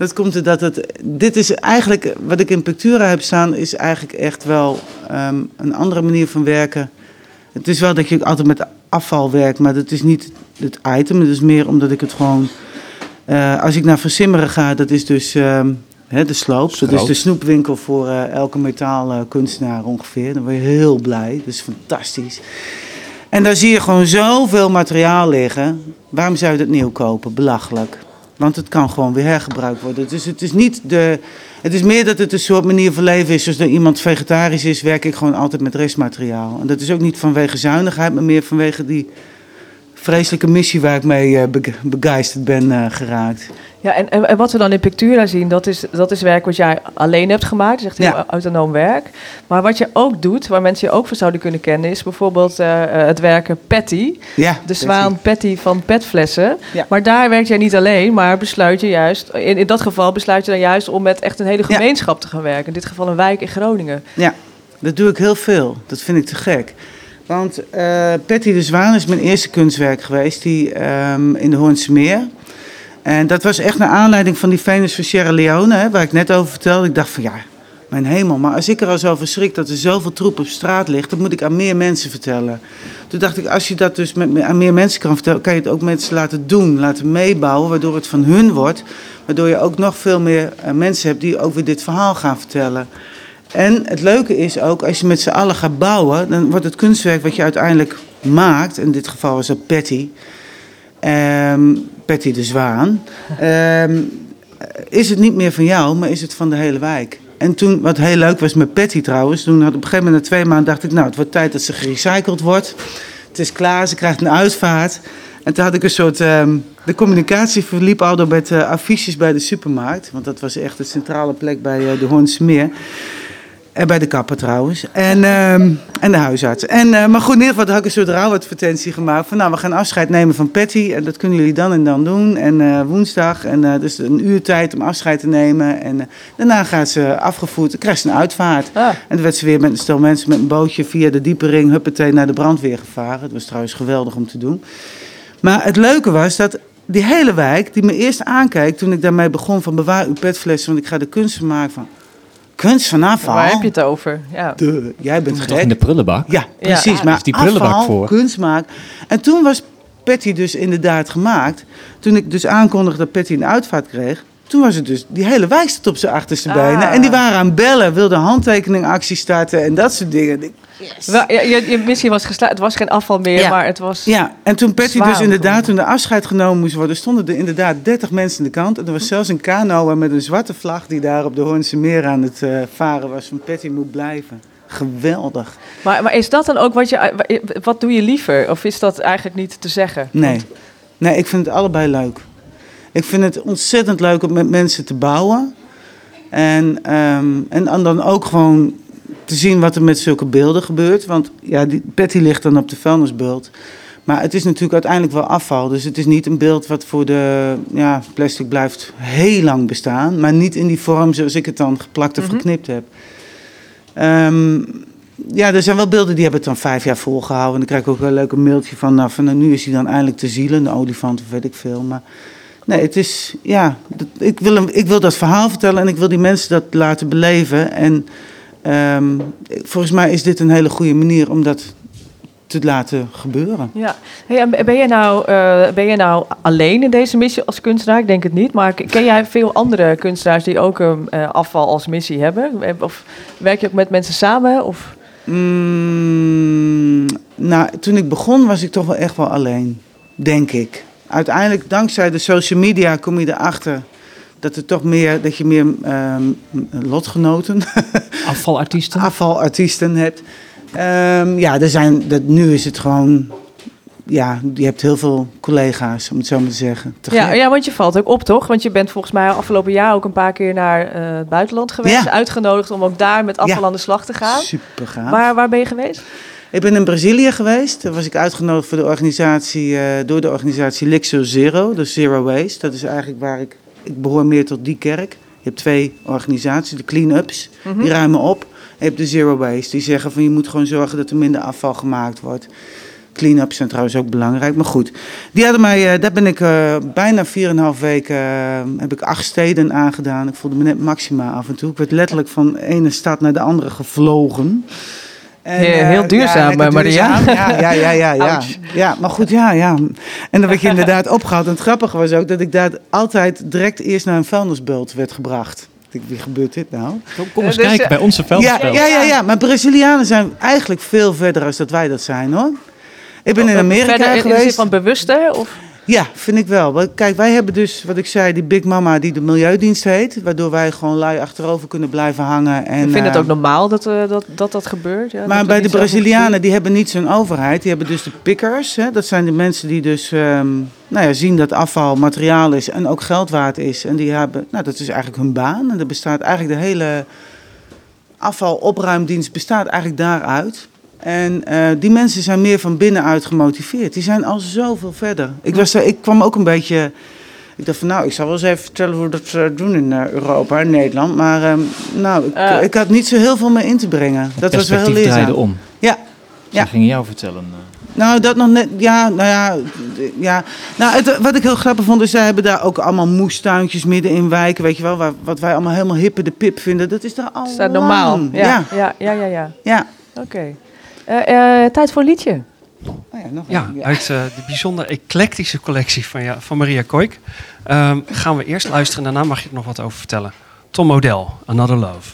Dat komt doordat het. Dit is eigenlijk. Wat ik in Pictura heb staan. Is eigenlijk echt wel ehm, een andere manier van werken. Het is wel dat je altijd met afval werkt. Maar dat is niet het item. Het is meer omdat ik het gewoon. eh, als ik naar Versimmeren ga. Dat is dus. ehm, hè, de sloop. Dat is de snoepwinkel voor eh, elke metaalkunstenaar ongeveer. Dan word je heel blij. Dat is fantastisch. En daar zie je gewoon zoveel materiaal liggen. Waarom zou je dat nieuw kopen? Belachelijk. Want het kan gewoon weer hergebruikt worden. Dus het is niet de. Het is meer dat het een soort manier van leven is. Zoals dat iemand vegetarisch is, werk ik gewoon altijd met restmateriaal. En dat is ook niet vanwege zuinigheid, maar meer vanwege die vreselijke missie waar ik mee eh, bege- begeisterd ben eh, geraakt. Ja, en, en, en wat we dan in Pictura zien, dat is, dat is werk wat jij alleen hebt gemaakt. Het is echt heel Ja. autonoom werk. Maar wat je ook doet, waar mensen je ook voor zouden kunnen kennen, is bijvoorbeeld eh, eh, het werken Patty. Ja, De zwaan Patty van petflessen. Ja. Maar daar werk jij niet alleen, maar besluit je juist, in, in dat geval besluit je dan juist om met echt een hele gemeenschap te gaan werken. In dit geval een wijk in Groningen. Ja, dat doe ik heel veel. Dat vind ik te gek. Want eh Patty de Zwaan is mijn eerste kunstwerk geweest, die ehm, in de Hoornse Meer. En dat was echt naar aanleiding van die Venus van Sierra Leone, hè, waar ik net over vertelde. Ik dacht van ja, mijn hemel, maar als ik er al zo van schrik dat er zoveel troep op straat ligt, dan moet ik aan meer mensen vertellen. Toen dacht ik, als je dat dus met, aan meer mensen kan vertellen, kan je het ook mensen laten doen, laten meebouwen, waardoor het van hun wordt. Waardoor je ook nog veel meer eh, mensen hebt die weer dit verhaal gaan vertellen. En het leuke is ook, als je met z'n allen gaat bouwen, dan wordt het kunstwerk wat je uiteindelijk maakt, in dit geval is dat Patty, ehm, Patty de Zwaan, ehm, is het niet meer van jou, maar is het van de hele wijk. En toen, wat heel leuk was met Patty trouwens, toen had op een gegeven moment na twee maanden dacht ik, nou het wordt tijd dat ze gerecycled wordt. Het is klaar, ze krijgt een uitvaart. En toen had ik een soort, ehm, de communicatie verliep al door met eh, affiches bij de supermarkt, want dat was echt de centrale plek bij eh, de Hoornse Meer. En bij de kapper trouwens. En, ehm, en de huisarts. En, eh, maar goed, in ieder geval had ik een soort rouwadvertentie gemaakt. Van nou, we gaan afscheid nemen van Patty. En dat kunnen jullie dan en dan doen. En eh, woensdag. En eh, dus een uur tijd om afscheid te nemen. En eh, daarna gaat ze afgevoerd. Dan krijgt ze een uitvaart. Ah. En toen werd ze weer met een stel mensen met een bootje via de diepe ring. Huppatee naar de brandweer gevaren. Dat was trouwens geweldig om te doen. Maar het leuke was dat die hele wijk, die me eerst aankijkt toen ik daarmee begon van bewaar uw petflessen, want ik ga de kunst van maken van kunst van afval. Waar heb je het over? Ja. De, jij bent Toch in gek. de prullenbak? Ja, precies. Ja. Maar Is die prullenbak afval, voor? kunst maken. En toen was Patty dus inderdaad gemaakt. Toen ik dus aankondigde dat Patty een uitvaart kreeg. Toen was het dus, die hele wijk stond op zijn achterste Ah. benen. En die waren aan het bellen, wilden handtekeningactie starten en dat soort dingen. Ik- Wel, ja, je, je missie was geslaagd. Het was geen afval meer, Ja. maar het was... Ja, en toen Patty dus inderdaad, toen de afscheid genomen moest worden, stonden er inderdaad 30 mensen aan de kant. En er was zelfs een kanoa met een zwarte vlag die daar op de Hoornse Meer aan het eh, varen was. Van Patty moet blijven. Geweldig. Maar, maar is dat dan ook wat je... Wat doe je liever? Of is dat eigenlijk niet te zeggen? Nee. nee, ik vind het allebei leuk. Ik vind het ontzettend leuk om met mensen te bouwen. En, ehm, en dan- ook gewoon te zien wat er met zulke beelden gebeurt. Want ja, die Patty ligt dan op de vuilnisbult. Maar het is natuurlijk uiteindelijk wel afval. Dus het is niet een beeld wat voor de ja, plastic blijft heel lang bestaan. Maar niet in die vorm zoals ik het dan geplakt of geknipt heb. Ehm, ja, er zijn wel beelden die hebben het dan vijf jaar volgehouden. En dan krijg ik ook wel een leuke mailtje van, nou, van nou, nu is hij dan eindelijk te zielen, een olifant of weet ik veel. Maar nee, het is, ja, ik wil, ik wil dat verhaal vertellen en ik wil die mensen dat laten beleven. En ehm, volgens mij is dit een hele goede manier om dat te laten gebeuren. Ja. Hey, ben, je nou, eh, ben je nou alleen in deze missie als kunstenaar? Ik denk het niet. Maar ken jij veel andere kunstenaars die ook een eh, afval als missie hebben? Of werk je ook met mensen samen? Of... Mm, nou, toen ik begon was ik toch wel echt wel alleen, denk ik. Uiteindelijk, dankzij de social media, kom je erachter dat, er toch meer, dat je meer ehm, lotgenoten, Afvalartiesten? afvalartiesten hebt. Ehm, ja, er zijn, dat, nu is het gewoon, ja, je hebt heel veel collega's, om het zo maar te zeggen. Te Ja, ja, want je valt ook op, toch? Want je bent volgens mij afgelopen jaar ook een paar keer naar eh, het buitenland geweest. Ja. Uitgenodigd om ook daar met afval Ja. aan de slag te gaan. Super gaaf. Waar, waar ben je geweest? Ik ben in Brazilië geweest. Daar was ik uitgenodigd voor de organisatie, eh, door de organisatie Lixo Zero, de Zero Waste. Dat is eigenlijk waar ik, ik behoor meer tot die kerk. Je hebt twee organisaties, de clean-ups, Mhm. die ruimen op. En je hebt de Zero Waste, die zeggen van je moet gewoon zorgen dat er minder afval gemaakt wordt. Clean-ups zijn trouwens ook belangrijk. Maar goed, die hadden mij, eh, daar ben ik eh, bijna 4,5 weken, heb ik acht steden aangedaan. Ik voelde me net Maxima af en toe. Ik werd letterlijk van de ene stad naar de andere gevlogen. En, Heel- eh, heel duurzaam, lekker eh, Maria. Ja, ja, ja, ja, ja. Ja. Maar goed, ja, ja. En dan werd je inderdaad opgehaald. En het grappige was ook dat ik daar altijd direct eerst naar een vuilnisbelt werd gebracht. Ik wie gebeurt dit nou? Kom, eens Dus, kijken eh, bij onze Ja, veldspel. ja, ja, ja, maar Brazilianen zijn eigenlijk veel verder als dat wij dat zijn hoor. Ik ben in Amerika Verder in- in de zin geweest. van bewuster? Of? Ja, vind ik wel. Kijk, wij hebben dus, wat ik zei, die Big Mama die de Milieudienst heet. Waardoor wij gewoon lui achterover kunnen blijven hangen. En, Ik vind het eh, ook normaal dat eh, dat, dat, dat gebeurt. Ja, maar bij de Brazilianen, die hebben niet zo'n overheid. Die hebben dus de pickers. Hè? Dat zijn de mensen die dus ehm, nou ja, zien dat afval materiaal is en ook geld waard is. En die hebben, nou dat is eigenlijk hun baan. En er bestaat eigenlijk de hele afvalopruimdienst bestaat eigenlijk daaruit. En eh, die mensen zijn meer van binnenuit gemotiveerd. Die zijn al zoveel verder. Ik, was, ik kwam ook een beetje... Ik dacht van nou, ik zal wel eens even vertellen hoe we dat eh, doen in eh, Europa en Nederland. Maar ehm, nou, ik, ik had niet zo heel veel meer in te brengen. Dat was wel heel Perspectief draaide leerzaam. om. Ja, Ze Ja. gingen jou vertellen. eh. nou, dat nog net. Ja, nou ja. ja. Nou, het, wat ik heel grappig vond, is zij hebben daar ook allemaal moestuintjes midden in wijken. Weet je wel, waar, wat wij allemaal helemaal hippe de pip vinden. Dat is daar al. Is dat normaal? Ja, Ja, ja, ja, ja. ja. ja. Oké. Tijd voor een liedje. Oh ja, nog Ja, een. uit eh, de bijzonder eclectische collectie van, ja, van Maria Koik ehm, gaan we eerst luisteren. Daarna mag je er nog wat over vertellen. Tom Model, Another Love.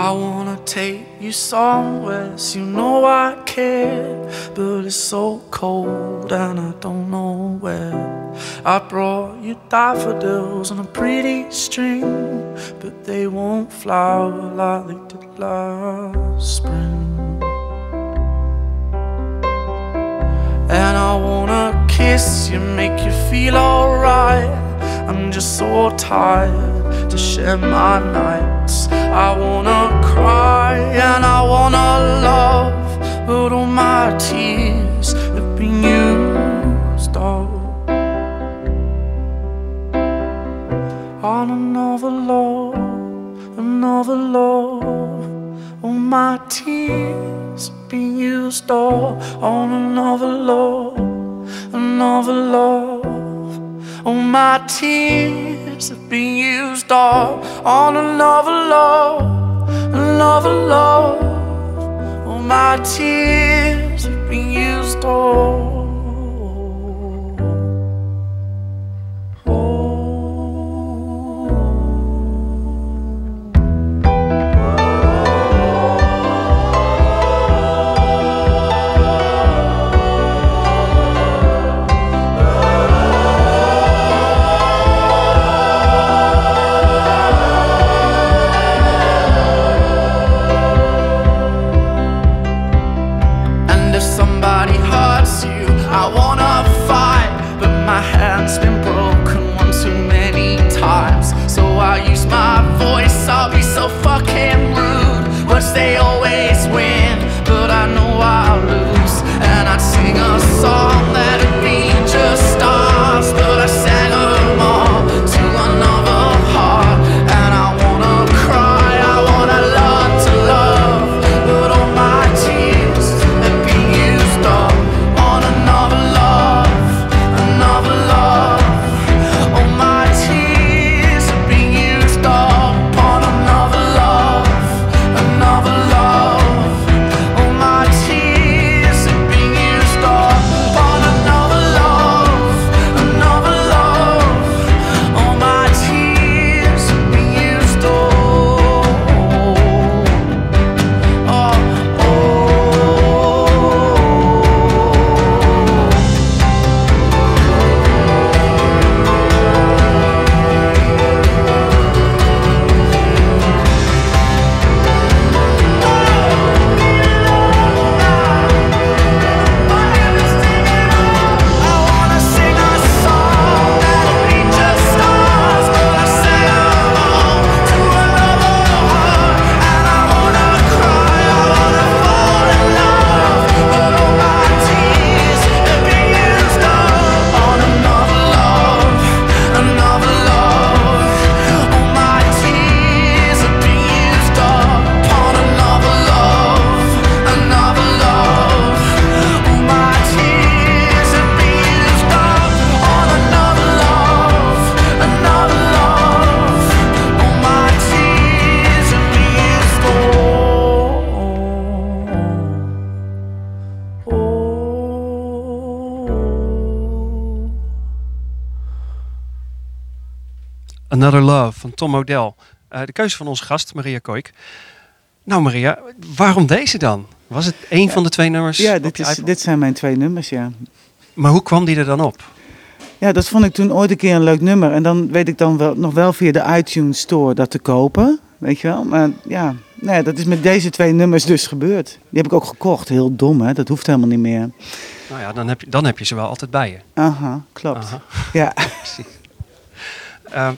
I wanna take you somewhere, so you know I care. But it's so cold and I don't know where. I brought you daffodils on a pretty string, but they won't flower like they did last spring. And I wanna kiss you, make you feel alright. I'm just so tired to share my nights. I wanna cry and I wanna love, but all my tears have been used up on another love, another love. All my tears have been used up on another love, another love. All my tears have been used up on another love, another love. All my tears have been used up. Another Love van Tom O'Dell. Eh, de keuze van onze gast, Maria Koik. Nou Maria, waarom deze dan? Was het één van de twee nummers? Ja, dit, is, dit zijn mijn twee nummers, ja. Maar hoe kwam die er dan op? Ja, dat vond ik toen ooit een keer een leuk nummer. En dan weet ik dan wel, nog wel via de iTunes Store dat te kopen. Weet je wel? Maar ja, nee, dat is met deze twee nummers dus gebeurd. Die heb ik ook gekocht. Heel dom, hè? Dat hoeft helemaal niet meer. Nou ja, dan heb je, dan heb je ze wel altijd bij je. Aha, klopt. Aha. Ja. Eh,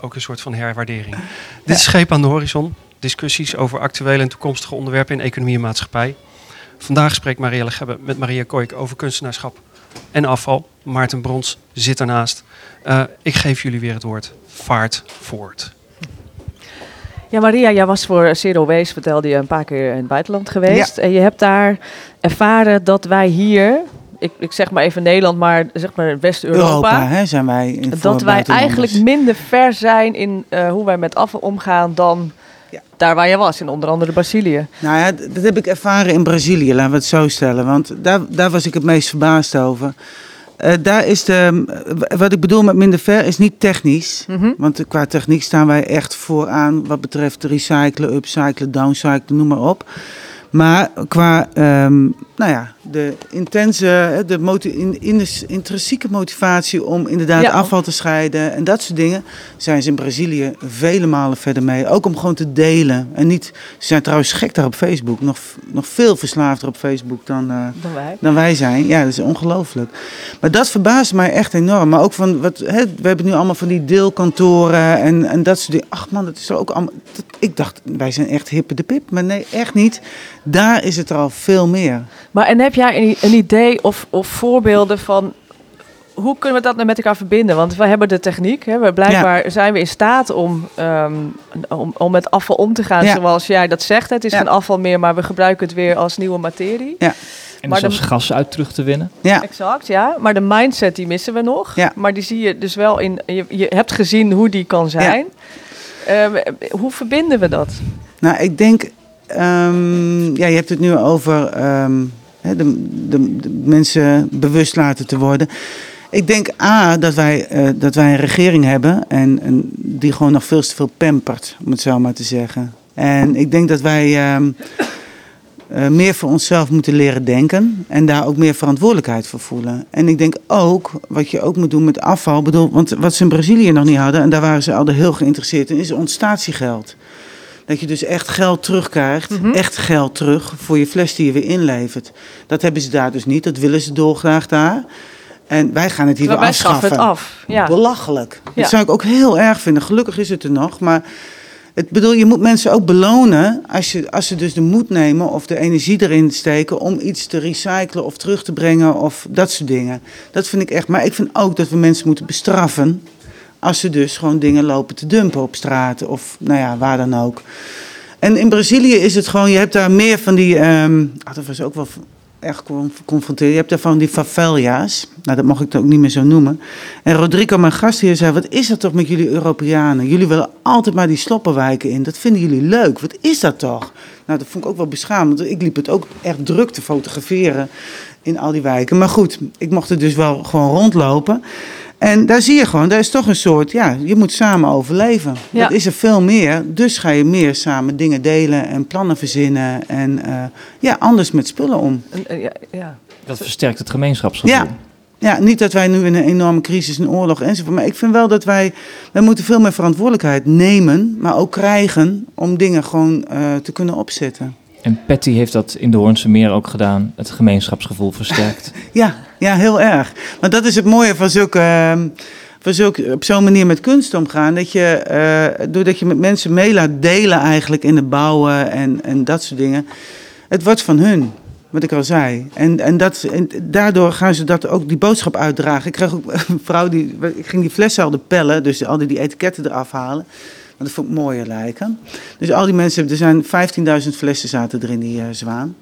ook een soort van herwaardering. Dit is Scheep aan de Horizon. Discussies over actuele en toekomstige onderwerpen in economie en maatschappij. Vandaag spreekt Marielle Gebbe met Maria Koik over kunstenaarschap en afval. Maarten Brons zit ernaast. Eh, ik geef jullie weer het woord. Vaart voort. Ja, Maria, jij was voor Zero Waste, vertelde je, een paar keer in het buitenland geweest. En je hebt daar ervaren dat wij hier, ik, ik zeg maar even Nederland, maar zeg maar West-Europa... Europa, hè, zijn wij in dat wij eigenlijk minder ver zijn in eh, hoe wij met afval omgaan dan Ja. daar waar je was, in onder andere Brazilië. Nou ja, dat heb ik ervaren in Brazilië, laten we het zo stellen. Want daar, daar was ik het meest verbaasd over. Eh, daar is de, wat ik bedoel met minder ver, is niet technisch. Mhm. Want qua techniek staan wij echt vooraan wat betreft recyclen, upcyclen, downcyclen, noem maar op. Maar qua ehm, nou ja, de intense, de moti- in, in de intrinsieke motivatie om inderdaad Ja. afval te scheiden en dat soort dingen, zijn ze in Brazilië vele malen verder mee. Ook om gewoon te delen. En niet, ze zijn trouwens gek daar op Facebook, nog, nog veel verslaafder op Facebook dan, eh, Dan wij. dan wij zijn. Ja, dat is ongelooflijk. Maar dat verbaast mij echt enorm. Maar ook van, wat, hè, we hebben nu allemaal van die deelkantoren en, en dat soort dingen. Ach man, dat is ook allemaal... dat- ik dacht, wij zijn echt hippe de pip. Maar nee, echt niet. Daar is het er al veel meer. Maar en heb jij een, een idee of, of voorbeelden van hoe kunnen we dat nou met elkaar verbinden? Want we hebben de techniek. Hè? We blijkbaar zijn we in staat om, ehm, om, om met afval om te gaan Ja. zoals jij dat zegt. Het is Ja. geen afval meer, maar we gebruiken het weer als nieuwe materie. Ja. En Maar zelfs de- gas uit terug te winnen. Ja, Exact, ja. Maar de mindset die missen we nog. Ja. Maar die zie je dus wel in. Je, je hebt gezien hoe die kan zijn. Ehm, hoe verbinden we dat? nou ik denk... ehm, ja, je hebt het nu over ehm, de, de, de mensen bewust laten te worden. Ik denk A, dat wij, eh, dat wij een regering hebben en, die gewoon nog veel te veel pampert, om het zo maar te zeggen. En ik denk dat wij ehm, eh, meer voor onszelf moeten leren denken en daar ook meer verantwoordelijkheid voor voelen. En ik denk ook, wat je ook moet doen met afval, bedoel, want wat ze in Brazilië nog niet hadden, en daar waren ze al heel geïnteresseerd in, is ontstatiegeld. Dat je dus echt geld terugkrijgt, echt geld terug voor je fles die je weer inlevert. Dat hebben ze daar dus niet, dat willen ze dolgraag daar. En wij gaan het hier weer wij schaffen afschaffen. het af. Ja. Belachelijk. Ja. Dat zou ik ook heel erg vinden. Gelukkig is het er nog. Maar het bedoel, je moet mensen ook belonen als, je, als ze dus de moed nemen of de energie erin steken om iets te recyclen of terug te brengen of dat soort dingen. Dat vind ik echt. Maar ik vind ook dat we mensen moeten bestraffen als ze dus gewoon dingen lopen te dumpen op straat of nou ja, waar dan ook. En in Brazilië is het gewoon, je hebt daar meer van die, ah, dat was ook wel echt confronterend. Je hebt daar van die favela's. Nou, dat mag ik het ook niet meer zo noemen. En Rodrigo, mijn gast hier, zei: Wat is dat toch met jullie Europeanen? Jullie willen altijd maar die sloppenwijken in. Dat vinden jullie leuk. Wat is dat toch? Nou, dat vond ik ook wel beschamend. Want ik liep het ook echt druk te fotograferen in al die wijken. Maar goed, ik mocht er dus wel gewoon rondlopen. En daar zie je gewoon, daar is toch een soort, ja, je moet samen overleven. Ja. Dat is er veel meer. Dus ga je meer samen dingen delen en plannen verzinnen. En eh, ja, anders met spullen om. En, eh, ja, ja. Dat versterkt het gemeenschapsgevoel. Ja. Ja, niet dat wij nu in een enorme crisis, een oorlog enzovoort. Maar ik vind wel dat wij, wij moeten veel meer verantwoordelijkheid nemen, maar ook krijgen om dingen gewoon eh, te kunnen opzetten. En Patty heeft dat in de Hoornse Meer ook gedaan. Het gemeenschapsgevoel versterkt. Ja, ja, heel erg. Maar dat is het mooie van zulke, ehm, van op zo'n manier met kunst omgaan. Dat je, eh, doordat je met mensen mee laat delen eigenlijk in het bouwen en, en dat soort dingen. Het wordt van hun, wat ik al zei. En, en, dat, daardoor gaan ze dat ook die boodschap uitdragen. Ik kreeg ook een vrouw, die, ik ging die flessen al de pellen, dus al die, die etiketten eraf halen. Want dat vond ik mooier lijken. Dus al die mensen, er zijn 15.000 flessen zaten er in die eh, zwaan.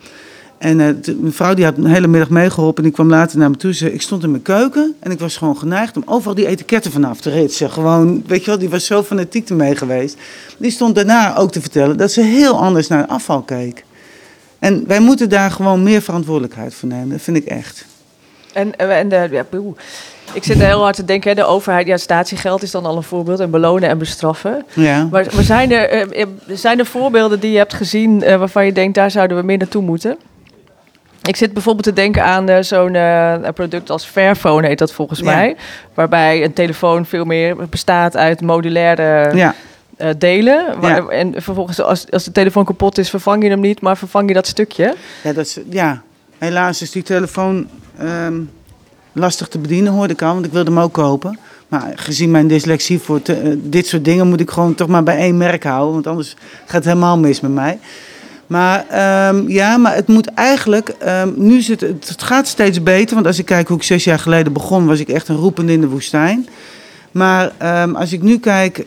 En eh, de- mijn vrouw die had een hele middag meegeholpen. En die kwam later naar me toe. Ze, ik stond in mijn keuken en ik was gewoon geneigd om overal die etiketten vanaf te ritsen. Gewoon, weet je wel, die was zo fanatiek ermee geweest. Die stond daarna ook te vertellen dat ze heel anders naar afval keek. En wij moeten daar gewoon meer verantwoordelijkheid voor nemen. Dat vind ik echt. En, eh, en de, ja. Ik zit heel hard te denken, hè, de overheid, ja, statiegeld is dan al een voorbeeld. En belonen en bestraffen. Ja. Maar, maar zijn, er, eh, eh, zijn er voorbeelden die je hebt gezien eh, waarvan je denkt, daar zouden we meer naartoe moeten? Ik zit bijvoorbeeld te denken aan zo'n product als Fairphone, heet dat volgens Ja. mij. Waarbij een telefoon veel meer bestaat uit modulaire Ja, delen. Waar- Ja. En vervolgens, als, als de telefoon kapot is, vervang je hem niet, maar vervang je dat stukje. ja, dat is, ja. helaas is die telefoon ehm, lastig te bedienen, hoorde ik al, want ik wilde hem ook kopen. Maar gezien mijn dyslexie voor eh, dit soort dingen moet ik gewoon toch maar bij één merk houden, want anders gaat het helemaal mis met mij. Maar ehm, ja, maar het moet eigenlijk. ehm, nu zit het, het gaat steeds beter. Want als ik kijk hoe ik zes jaar geleden begon, was ik echt een roepende in de woestijn. Maar ehm, als ik nu kijk,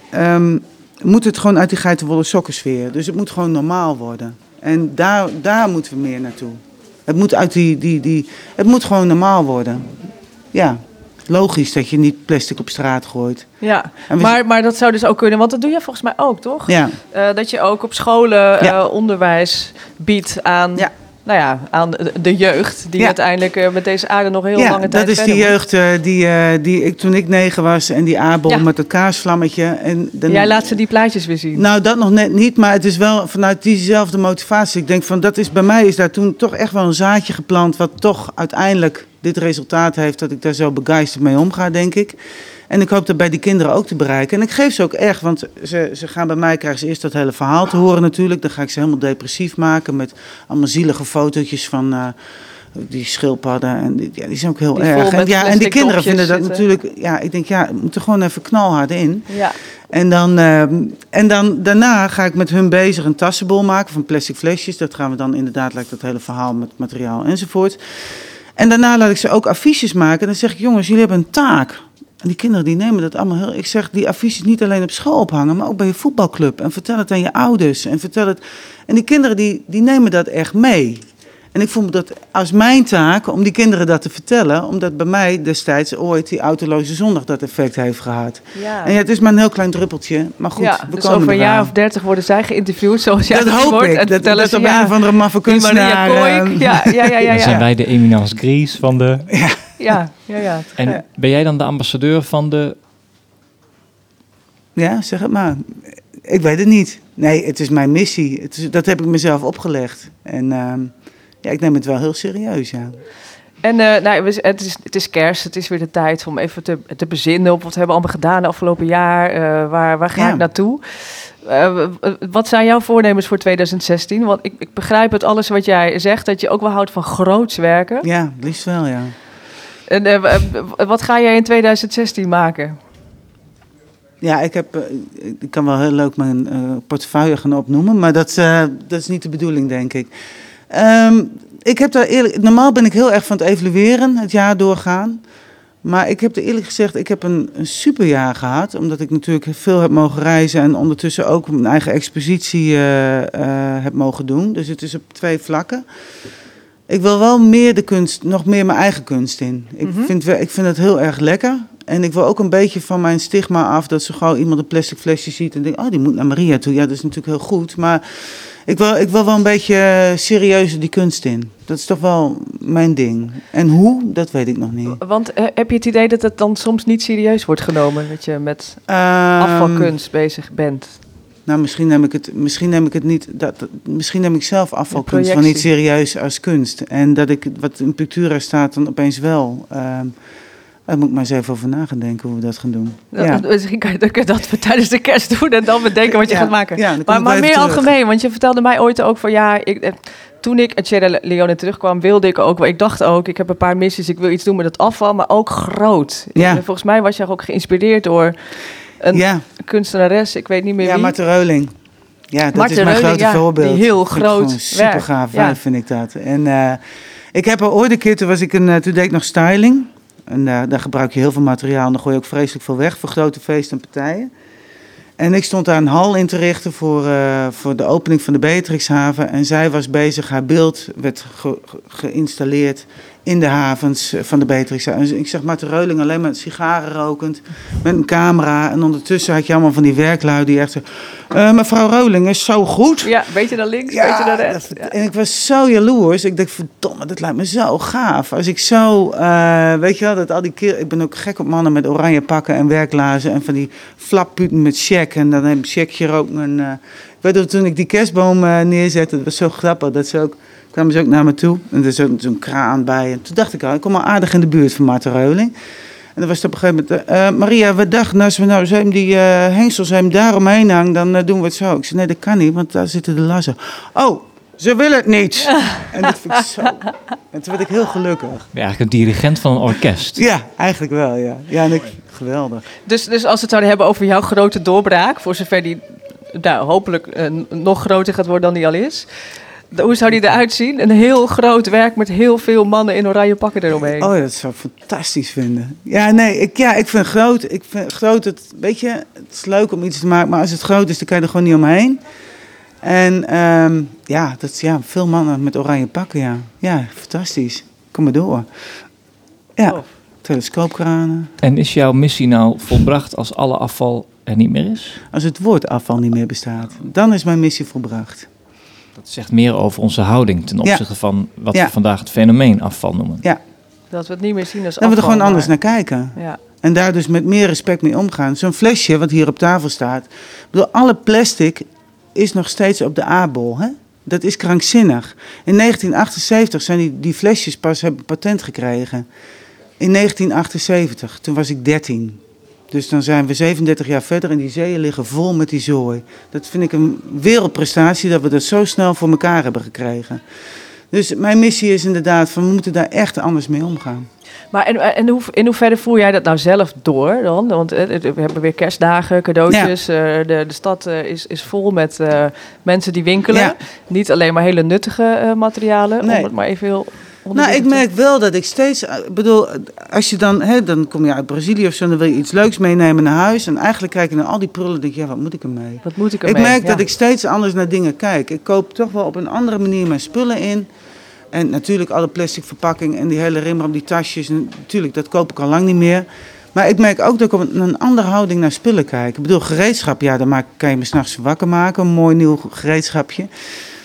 moet het gewoon uit die geitenwolle sokkensfeer. Dus het moet gewoon normaal worden. En daar, daar moeten we meer naartoe. Het moet uit die, die, die. Het moet gewoon normaal worden. Ja, logisch dat je niet plastic op straat gooit. Ja, maar, maar dat zou dus ook kunnen, want dat doe je volgens mij ook, toch? Ja, Eh, dat je ook op scholen Ja. eh, onderwijs biedt aan, Ja. nou ja, aan de, jeugd, die Ja. uiteindelijk eh, met deze aarde nog heel lange tijd dat is die moet. jeugd die, die ik toen ik negen was en die aardbol met het kaarsvlammetje. En dan, Jij laat ze die plaatjes weer zien. Nou, dat nog net niet, maar het is wel vanuit diezelfde motivatie. Ik denk van, dat is bij mij is daar toen toch echt wel een zaadje geplant... wat toch uiteindelijk dit resultaat heeft dat ik daar zo begeisterd mee omga, denk ik. En ik hoop dat bij die kinderen ook te bereiken. En ik geef ze ook echt, want ze, ze gaan bij mij, krijgen ze eerst dat hele verhaal te horen natuurlijk. Dan ga ik ze helemaal depressief maken met allemaal zielige fotootjes van... eh, die schildpadden, en die, ja, die zijn ook heel Die erg. En, ja, en die kinderen vinden dat zitten. natuurlijk... Ja, ik denk, ja, we moeten gewoon even knalhard in. Ja. En dan, ehm, en dan daarna ga ik met hun bezig een tassenbol maken van plastic flesjes. Dat gaan we dan inderdaad, lijkt dat hele verhaal met materiaal enzovoort. En daarna laat ik ze ook affiches maken. En dan zeg ik, jongens, jullie hebben een taak. En die kinderen die nemen dat allemaal heel... Ik zeg, die affiches niet alleen op school ophangen, maar ook bij je voetbalclub. En vertel het aan je ouders. En vertel het... En die kinderen die, die nemen dat echt mee. En ik vond dat als mijn taak om die kinderen dat te vertellen. Omdat bij mij destijds ooit die autoloze zondag dat effect heeft gehad. Ja. En ja, het is maar een heel klein druppeltje. Maar goed, ja, we dus komen over een jaar of dertig worden zij geïnterviewd zoals jij Dat het hoop wordt. ik. En Dat, vertellen dat ze, op ja, een of andere maffe kunstenaar... Ehm, Ja, ja, ja, ja. Dan zijn wij de Eminence Gries van de... Ja, ja, ja. En ben jij dan de ambassadeur van de... Ja, zeg het maar. Ik weet het niet. Nee, het is mijn missie. Het is, dat heb ik mezelf opgelegd. En ehm, ja, ik neem het wel heel serieus, ja. En eh, nou, het, is, het is kerst, het is weer de tijd om even te, te bezinnen op wat hebben we allemaal gedaan de afgelopen jaar. eh, waar, waar ga Ja. ik naartoe? Eh, wat zijn jouw voornemens voor 2016? Want ik, ik begrijp het alles wat jij zegt, dat je ook wel houdt van groots werken. Ja, liefst wel, ja. En wat ga jij in 2016 maken? Ja, ik, heb, ik kan wel heel leuk mijn portefeuille gaan opnoemen, maar dat, dat is niet de bedoeling, denk ik. Ehm, ik heb daar eerlijk, normaal ben ik heel erg van het evalueren, het jaar doorgaan. Maar ik heb er eerlijk gezegd, ik heb een, een superjaar gehad. Omdat ik natuurlijk veel heb mogen reizen en ondertussen ook mijn eigen expositie eh, eh, heb mogen doen. Dus het is op twee vlakken. Ik wil wel meer de kunst, nog meer mijn eigen kunst in. Ik, Mhm. vind, ik vind het heel erg lekker. En ik wil ook een beetje van mijn stigma af dat zo gauw iemand een plastic flesje ziet en denkt, oh die moet naar Maria toe. Ja, dat is natuurlijk heel goed. Maar ik wil, ik wil wel een beetje eh, serieuzer die kunst in. Dat is toch wel mijn ding. En hoe, dat weet ik nog niet. Want eh, heb je het idee dat het dan soms niet serieus wordt genomen? Dat je met Ehm, afvalkunst bezig bent? Nou, misschien neem ik het, misschien neem ik het niet. Dat, misschien neem ik zelf afvalkunst projectie. niet serieus als kunst. En dat ik wat in Pictura staat dan opeens wel. Ehm daar moet ik maar eens even over na gaan denken hoe we dat gaan doen. Ja. Dat- Misschien kan je dat tijdens de kerst doen en dan bedenken wat je Ja, gaat maken. ja, maar meer terug. algemeen, want je vertelde mij ooit ook van ja, ik, eh, toen ik uit Sierra Leone terugkwam, wilde ik ook, ik dacht ook, ik heb een paar missies, ik wil iets doen met het afval, maar ook groot. Ja. En Volgens mij was je ook geïnspireerd door een ja, kunstenares, ik weet niet meer ja, wie. Marten Reuling. Ja, dat Marten is mijn Reuling, grote ja, voorbeeld. die heel groot Super gaaf ja. vind ik dat. En eh, ik heb er ooit een keer, toen, was ik een, eh, toen deed ik nog styling. En eh, daar gebruik je heel veel materiaal en dan gooi je ook vreselijk veel weg voor grote feesten en partijen. En ik stond daar een hal in te richten voor, eh, voor de opening van de Beatrixhaven. En zij was bezig, haar beeld werd ge- ge- geïnstalleerd in de havens eh, van de Beatrix. En ik zeg Marten Reuling alleen maar sigaren rokend, met een camera. En ondertussen had je allemaal van die werklui die echt... eh, mevrouw Reuling is zo goed. Ja, beetje naar links, beetje naar rechts. Ja. En ik was zo jaloers. Ik dacht, verdomme, dat lijkt me zo gaaf. Als ik zo, eh, weet je wel, dat al die keer... Ik ben ook gek op mannen met oranje pakken en werklazen... en van die flapputen met check. En dan heb check hier ook een... ik weet nog, toen ik die kerstboom neerzette, dat was zo grappig. Dat ze ook, kwamen ze ook naar me toe. En er is ook zo'n kraan bij. En toen dacht ik al, ik kom al aardig in de buurt van Marten Reuling. En dan was het op een gegeven moment... eh, eh, Maria, we dachten, als we nou hem die eh hengsels hem daaromheen hangen... dan doen we het zo. Ik zei, nee, dat kan niet, want daar zitten de lassen. Oh, ze wil het niet. en dat vind ik zo... En toen werd ik heel gelukkig. Ja, eigenlijk een dirigent van een orkest. Ja, eigenlijk wel, ja. Ja, en ik, geweldig. Dus, dus als we het zouden hebben over jouw grote doorbraak, voor zover die nou, hopelijk nog groter gaat worden dan die al is. Hoe zou die eruit zien? Een heel groot werk met heel veel mannen in oranje pakken eromheen. Oh, dat zou ik fantastisch vinden. Ja, nee, ik, ja, ik vind groot, ik vind groot het, weet je, het is leuk om iets te maken, maar als het groot is, dan kan je er gewoon niet omheen. En ehm, ja, dat is ja, veel mannen met oranje pakken, ja. Ja, fantastisch. Kom maar door. Ja, telescoopkranen. En is jouw missie nou volbracht als alle afval er niet meer is? Als het woord afval niet meer bestaat, dan is mijn missie volbracht. Dat zegt meer over onze houding ten Ja. opzichte van wat Ja. we vandaag het fenomeen afval noemen. Dat we het niet meer zien als Dan we er afval, gewoon anders naar kijken. Ja. En daar dus met meer respect mee omgaan. Zo'n flesje wat hier op tafel staat. Ik bedoel, alle plastic is nog steeds op de A-bol. Hè? Dat is krankzinnig. In 1978 zijn die, die flesjes pas hebben patent gekregen. In 1978, toen was ik 13. Dus dan zijn we 37 jaar verder en die zeeën liggen vol met die zooi. Dat vind ik een wereldprestatie dat we dat zo snel voor elkaar hebben gekregen. Dus mijn missie is inderdaad van we moeten daar echt anders mee omgaan. Maar en, en hoe, in hoeverre voer jij dat nou zelf door dan? Want eh, we hebben weer kerstdagen, cadeautjes. eh, de, de stad eh, is, is vol met mensen die winkelen. Ja. Niet alleen maar hele nuttige materialen. Nee. Om het maar even heel Nou, ik merk wel dat ik steeds, eh, ik bedoel, als je dan, hè, dan kom je uit Brazilië of zo, dan wil je iets leuks meenemen naar huis. En eigenlijk kijk je naar al die prullen en denk je, ja, wat moet ik ermee? Wat moet ik Ik ermee? merk Ja. dat ik steeds anders naar dingen kijk. Ik koop toch wel op een andere manier mijn spullen in. En natuurlijk alle plastic verpakking en die hele rimram, die tasjes. en Natuurlijk, dat koop ik al lang niet meer. Maar ik merk ook dat ik op een, een andere houding naar spullen kijk. Ik bedoel, gereedschap, ja, dan maak, kan je me s'nachts wakker maken. Een mooi nieuw gereedschapje.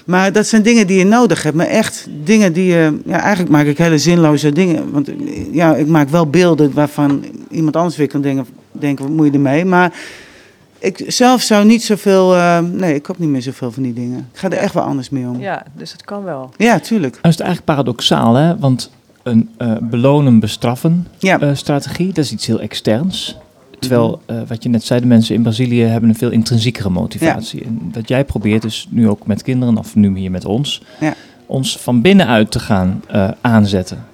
Maar dat zijn dingen die je nodig hebt. Maar echt dingen die je... Ja, eigenlijk maak ik hele zinloze dingen. Want ja, ik maak wel beelden waarvan iemand anders weer kan denken... denken wat moet je ermee? Maar ik zelf zou niet zoveel... eh, nee, ik koop niet meer zoveel van die dingen. Ik ga er echt wel anders mee om. Ja, Ja, dus het kan wel. tuurlijk. Dat is het eigenlijk paradoxaal, hè? Want een eh, belonen, bestraffen Ja. eh, strategie, dat is iets heel externs. Terwijl, eh, wat je net zei, de mensen in Brazilië hebben een veel intrinsiekere motivatie. En wat jij probeert, dus nu ook met kinderen, of nu hier met ons, Ja. ons van binnenuit te gaan eh, aanzetten.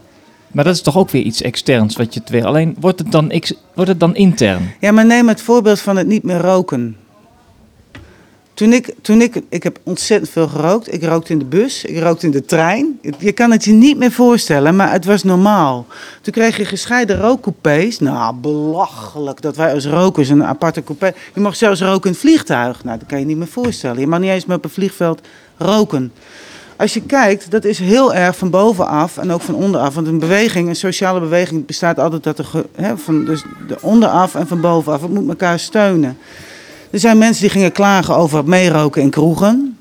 Maar dat is toch ook weer iets externs wat je het weer... Alleen, wordt het dan, wordt het dan intern? Ja, maar neem het voorbeeld van het niet meer roken. Toen ik, toen ik, ik heb ontzettend veel gerookt. Ik rookte in de bus, ik rookte in de trein. Je kan het je niet meer voorstellen, maar het was normaal. Toen kreeg je gescheiden rookcoupés. Nou, belachelijk dat wij als rokers een aparte coupé... Je mag zelfs roken in het vliegtuig. Nou, dat kan je niet meer voorstellen. Je mag niet eens meer op een vliegveld roken. Als je kijkt, dat is heel erg van bovenaf en ook van onderaf. Want een beweging, een sociale beweging, bestaat altijd ge- hè, van dus de onderaf en van bovenaf. Het moet elkaar steunen. Er zijn mensen die gingen klagen over het meeroken in kroegen.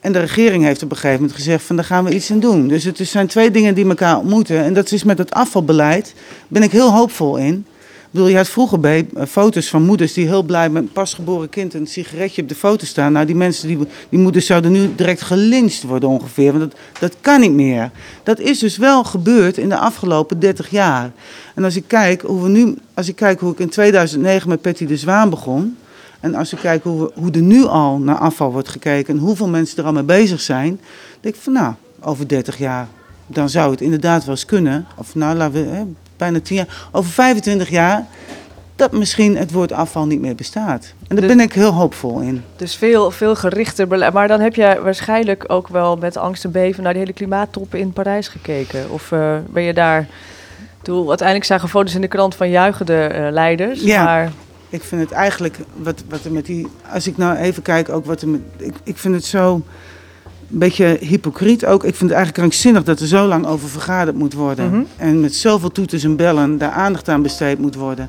En de regering heeft op een gegeven moment gezegd van daar gaan we iets aan doen. Dus het zijn twee dingen die elkaar ontmoeten. En dat is met het afvalbeleid, ben ik heel hoopvol in. Ik bedoel, je had vroeger bij eh, foto's van moeders die heel blij met een pasgeboren kind een sigaretje op de foto staan. Nou, die mensen, die, die moeders zouden nu direct gelincht worden ongeveer. Want dat, dat kan niet meer. Dat is dus wel gebeurd in de afgelopen 30 jaar. En als ik kijk hoe we nu, als ik kijk hoe ik in 2009 met Patty de Zwaan begon. En als ik kijk hoe, we, hoe er nu al naar afval wordt gekeken en hoeveel mensen er al mee bezig zijn. denk ik van nou, over 30 jaar, dan zou het inderdaad wel eens kunnen. Of nou, laten we, hè, bijna 10 jaar. Over 25 jaar, dat misschien het woord afval niet meer bestaat. En daar Dus- ben ik heel hoopvol in. Dus veel, veel gerichter beleid. Maar dan heb jij waarschijnlijk ook wel met angst en beven naar die hele klimaattoppen in Parijs gekeken. Of eh, ben je daar... Toen, uiteindelijk zagen foto's in de krant van juichende eh, leiders. Ja. Maar Ik vind het eigenlijk, wat, wat er met die, als ik nou even kijk, ook wat er met, ik, ik vind het zo, een beetje hypocriet ook. Ik vind het eigenlijk krankzinnig dat er zo lang over vergaderd moet worden. Mhm. En met zoveel toeters en bellen daar aandacht aan besteed moet worden.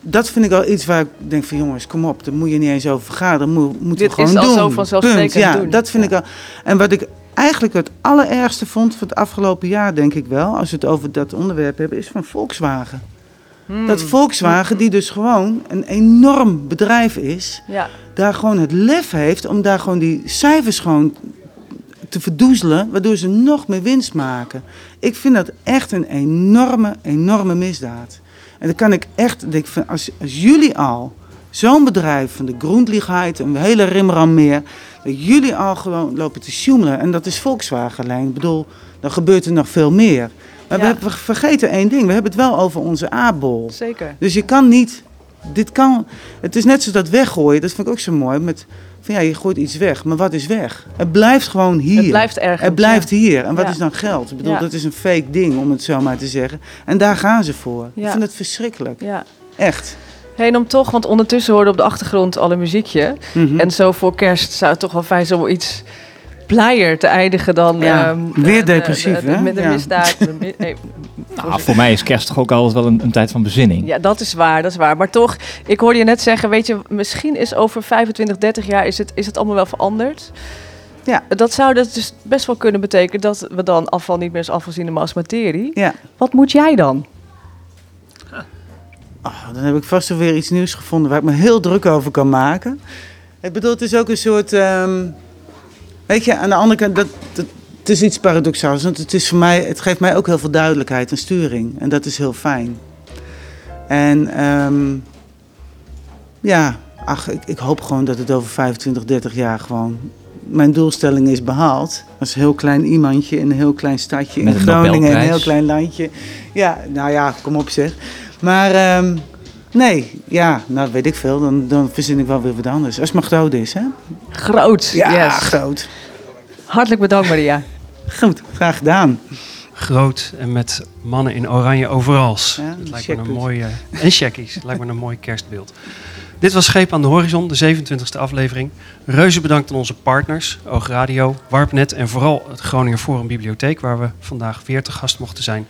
Dat vind ik al iets waar ik denk van jongens, kom op, daar moet je niet eens over vergaderen. Moet, moeten Dit we is al zo vanzelfsprekend. Ja, doen. dat vind Ja. ik al. En wat ik eigenlijk het allerergste vond van het afgelopen jaar, denk ik wel, als we het over dat onderwerp hebben, is van Volkswagen. Hmm. Dat Volkswagen, die dus gewoon een enorm bedrijf is, Ja. daar gewoon het lef heeft om daar gewoon die cijfers gewoon te verdoezelen, waardoor ze nog meer winst maken. Ik vind dat echt een enorme, enorme misdaad. En dan kan ik echt, ik als, als jullie al zo'n bedrijf van de Grundligheid, een hele Rimram meer, dat jullie al gewoon lopen te sjoemelen. En dat is Volkswagen alleen. Ik bedoel, dan gebeurt er nog veel meer. Maar Ja. we, hebben- we vergeten één ding. We hebben het wel over onze A-bol. Zeker. Dus je kan niet. Dit kan. Het is net zoals dat weggooien. Dat vind ik ook zo mooi. Met, van ja, je gooit iets weg. Maar wat is weg? Het blijft gewoon hier. Het blijft ergens. Het blijft hier. En wat Ja. is dan geld? Ik bedoel, dat is een fake ding, om het zo maar te zeggen. En daar gaan ze voor. Ik vind het verschrikkelijk. Ja. Echt. Hey, en om toch, want ondertussen hoorde op de achtergrond al een muziekje. Mhm. En zo voor kerst zou het toch wel fijn zijn om iets blijer te eindigen dan... Ja, ehm, weer de- de- depressief, de- de- hè? Met een Ja. misdaad. nee, Nou, voor mij is kerst toch ook altijd wel een, een tijd van bezinning. Ja, dat is waar, dat is waar. Maar toch, ik hoorde je net zeggen, weet je, misschien is over 25, 30 jaar is het, is het allemaal wel veranderd. Ja. Dat zou dat dus best wel kunnen betekenen dat we dan afval niet meer als afval zien, maar als materie. Ja. Wat moet jij dan? Oh, dan heb ik vast wel weer iets nieuws gevonden waar ik me heel druk over kan maken. Ik bedoel, het is ook een soort. ehm, weet je, aan de andere kant, dat, dat, het is iets paradoxaals. Want het, is voor mij, het geeft mij ook heel veel duidelijkheid en sturing. En dat is heel fijn. En ehm, ja, ach, ik, ik hoop gewoon dat het over 25, 30 jaar gewoon. Mijn doelstelling is behaald. Als heel klein iemandje in een heel klein stadje Met in Groningen, in een heel klein landje. Ja, nou ja, kom op zeg. Maar ehm, nee, ja, nou weet ik veel. Dan, dan verzin ik wel weer wat anders. Als het maar groot is, hè? Groot. Ja, yes. groot. Hartelijk bedankt, Maria. Goed, graag gedaan. Groot en met mannen in oranje overals. Ja, Het lijkt me een mooie... En checkies. Lijkt me een mooi kerstbeeld. Dit was Scheep aan de Horizon, de 27e aflevering. Reuze bedankt aan onze partners, Oogradio, Warpnet en vooral het Groninger Forum Bibliotheek, waar we vandaag weer te gast mochten zijn.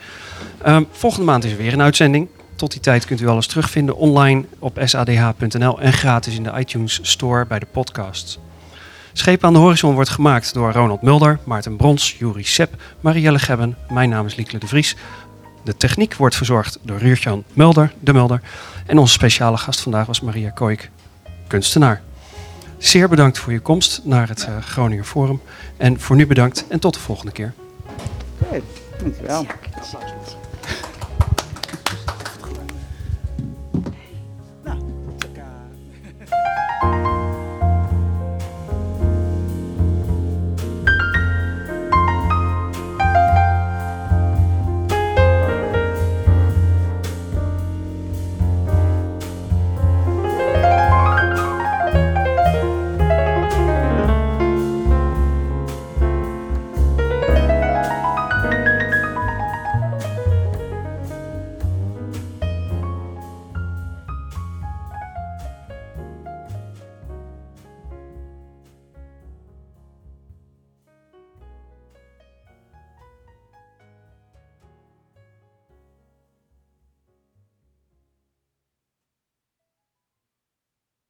Ehm, volgende maand is er weer een uitzending. Tot die tijd kunt u alles terugvinden online op sadh.nl en gratis in de iTunes Store bij de podcasts. Scheep aan de Horizon wordt gemaakt door Ronald Mulder, Maarten Brons, Juri Sepp, Marielle Gebben. Mijn naam is Liekle de Vries. De techniek wordt verzorgd door Ruurtjan Mulder, de Mulder. En onze speciale gast vandaag was Maria Koik, kunstenaar. Zeer bedankt voor je komst naar het eh, Groninger Forum. En voor nu bedankt en tot de volgende keer. Oké, dankjewel.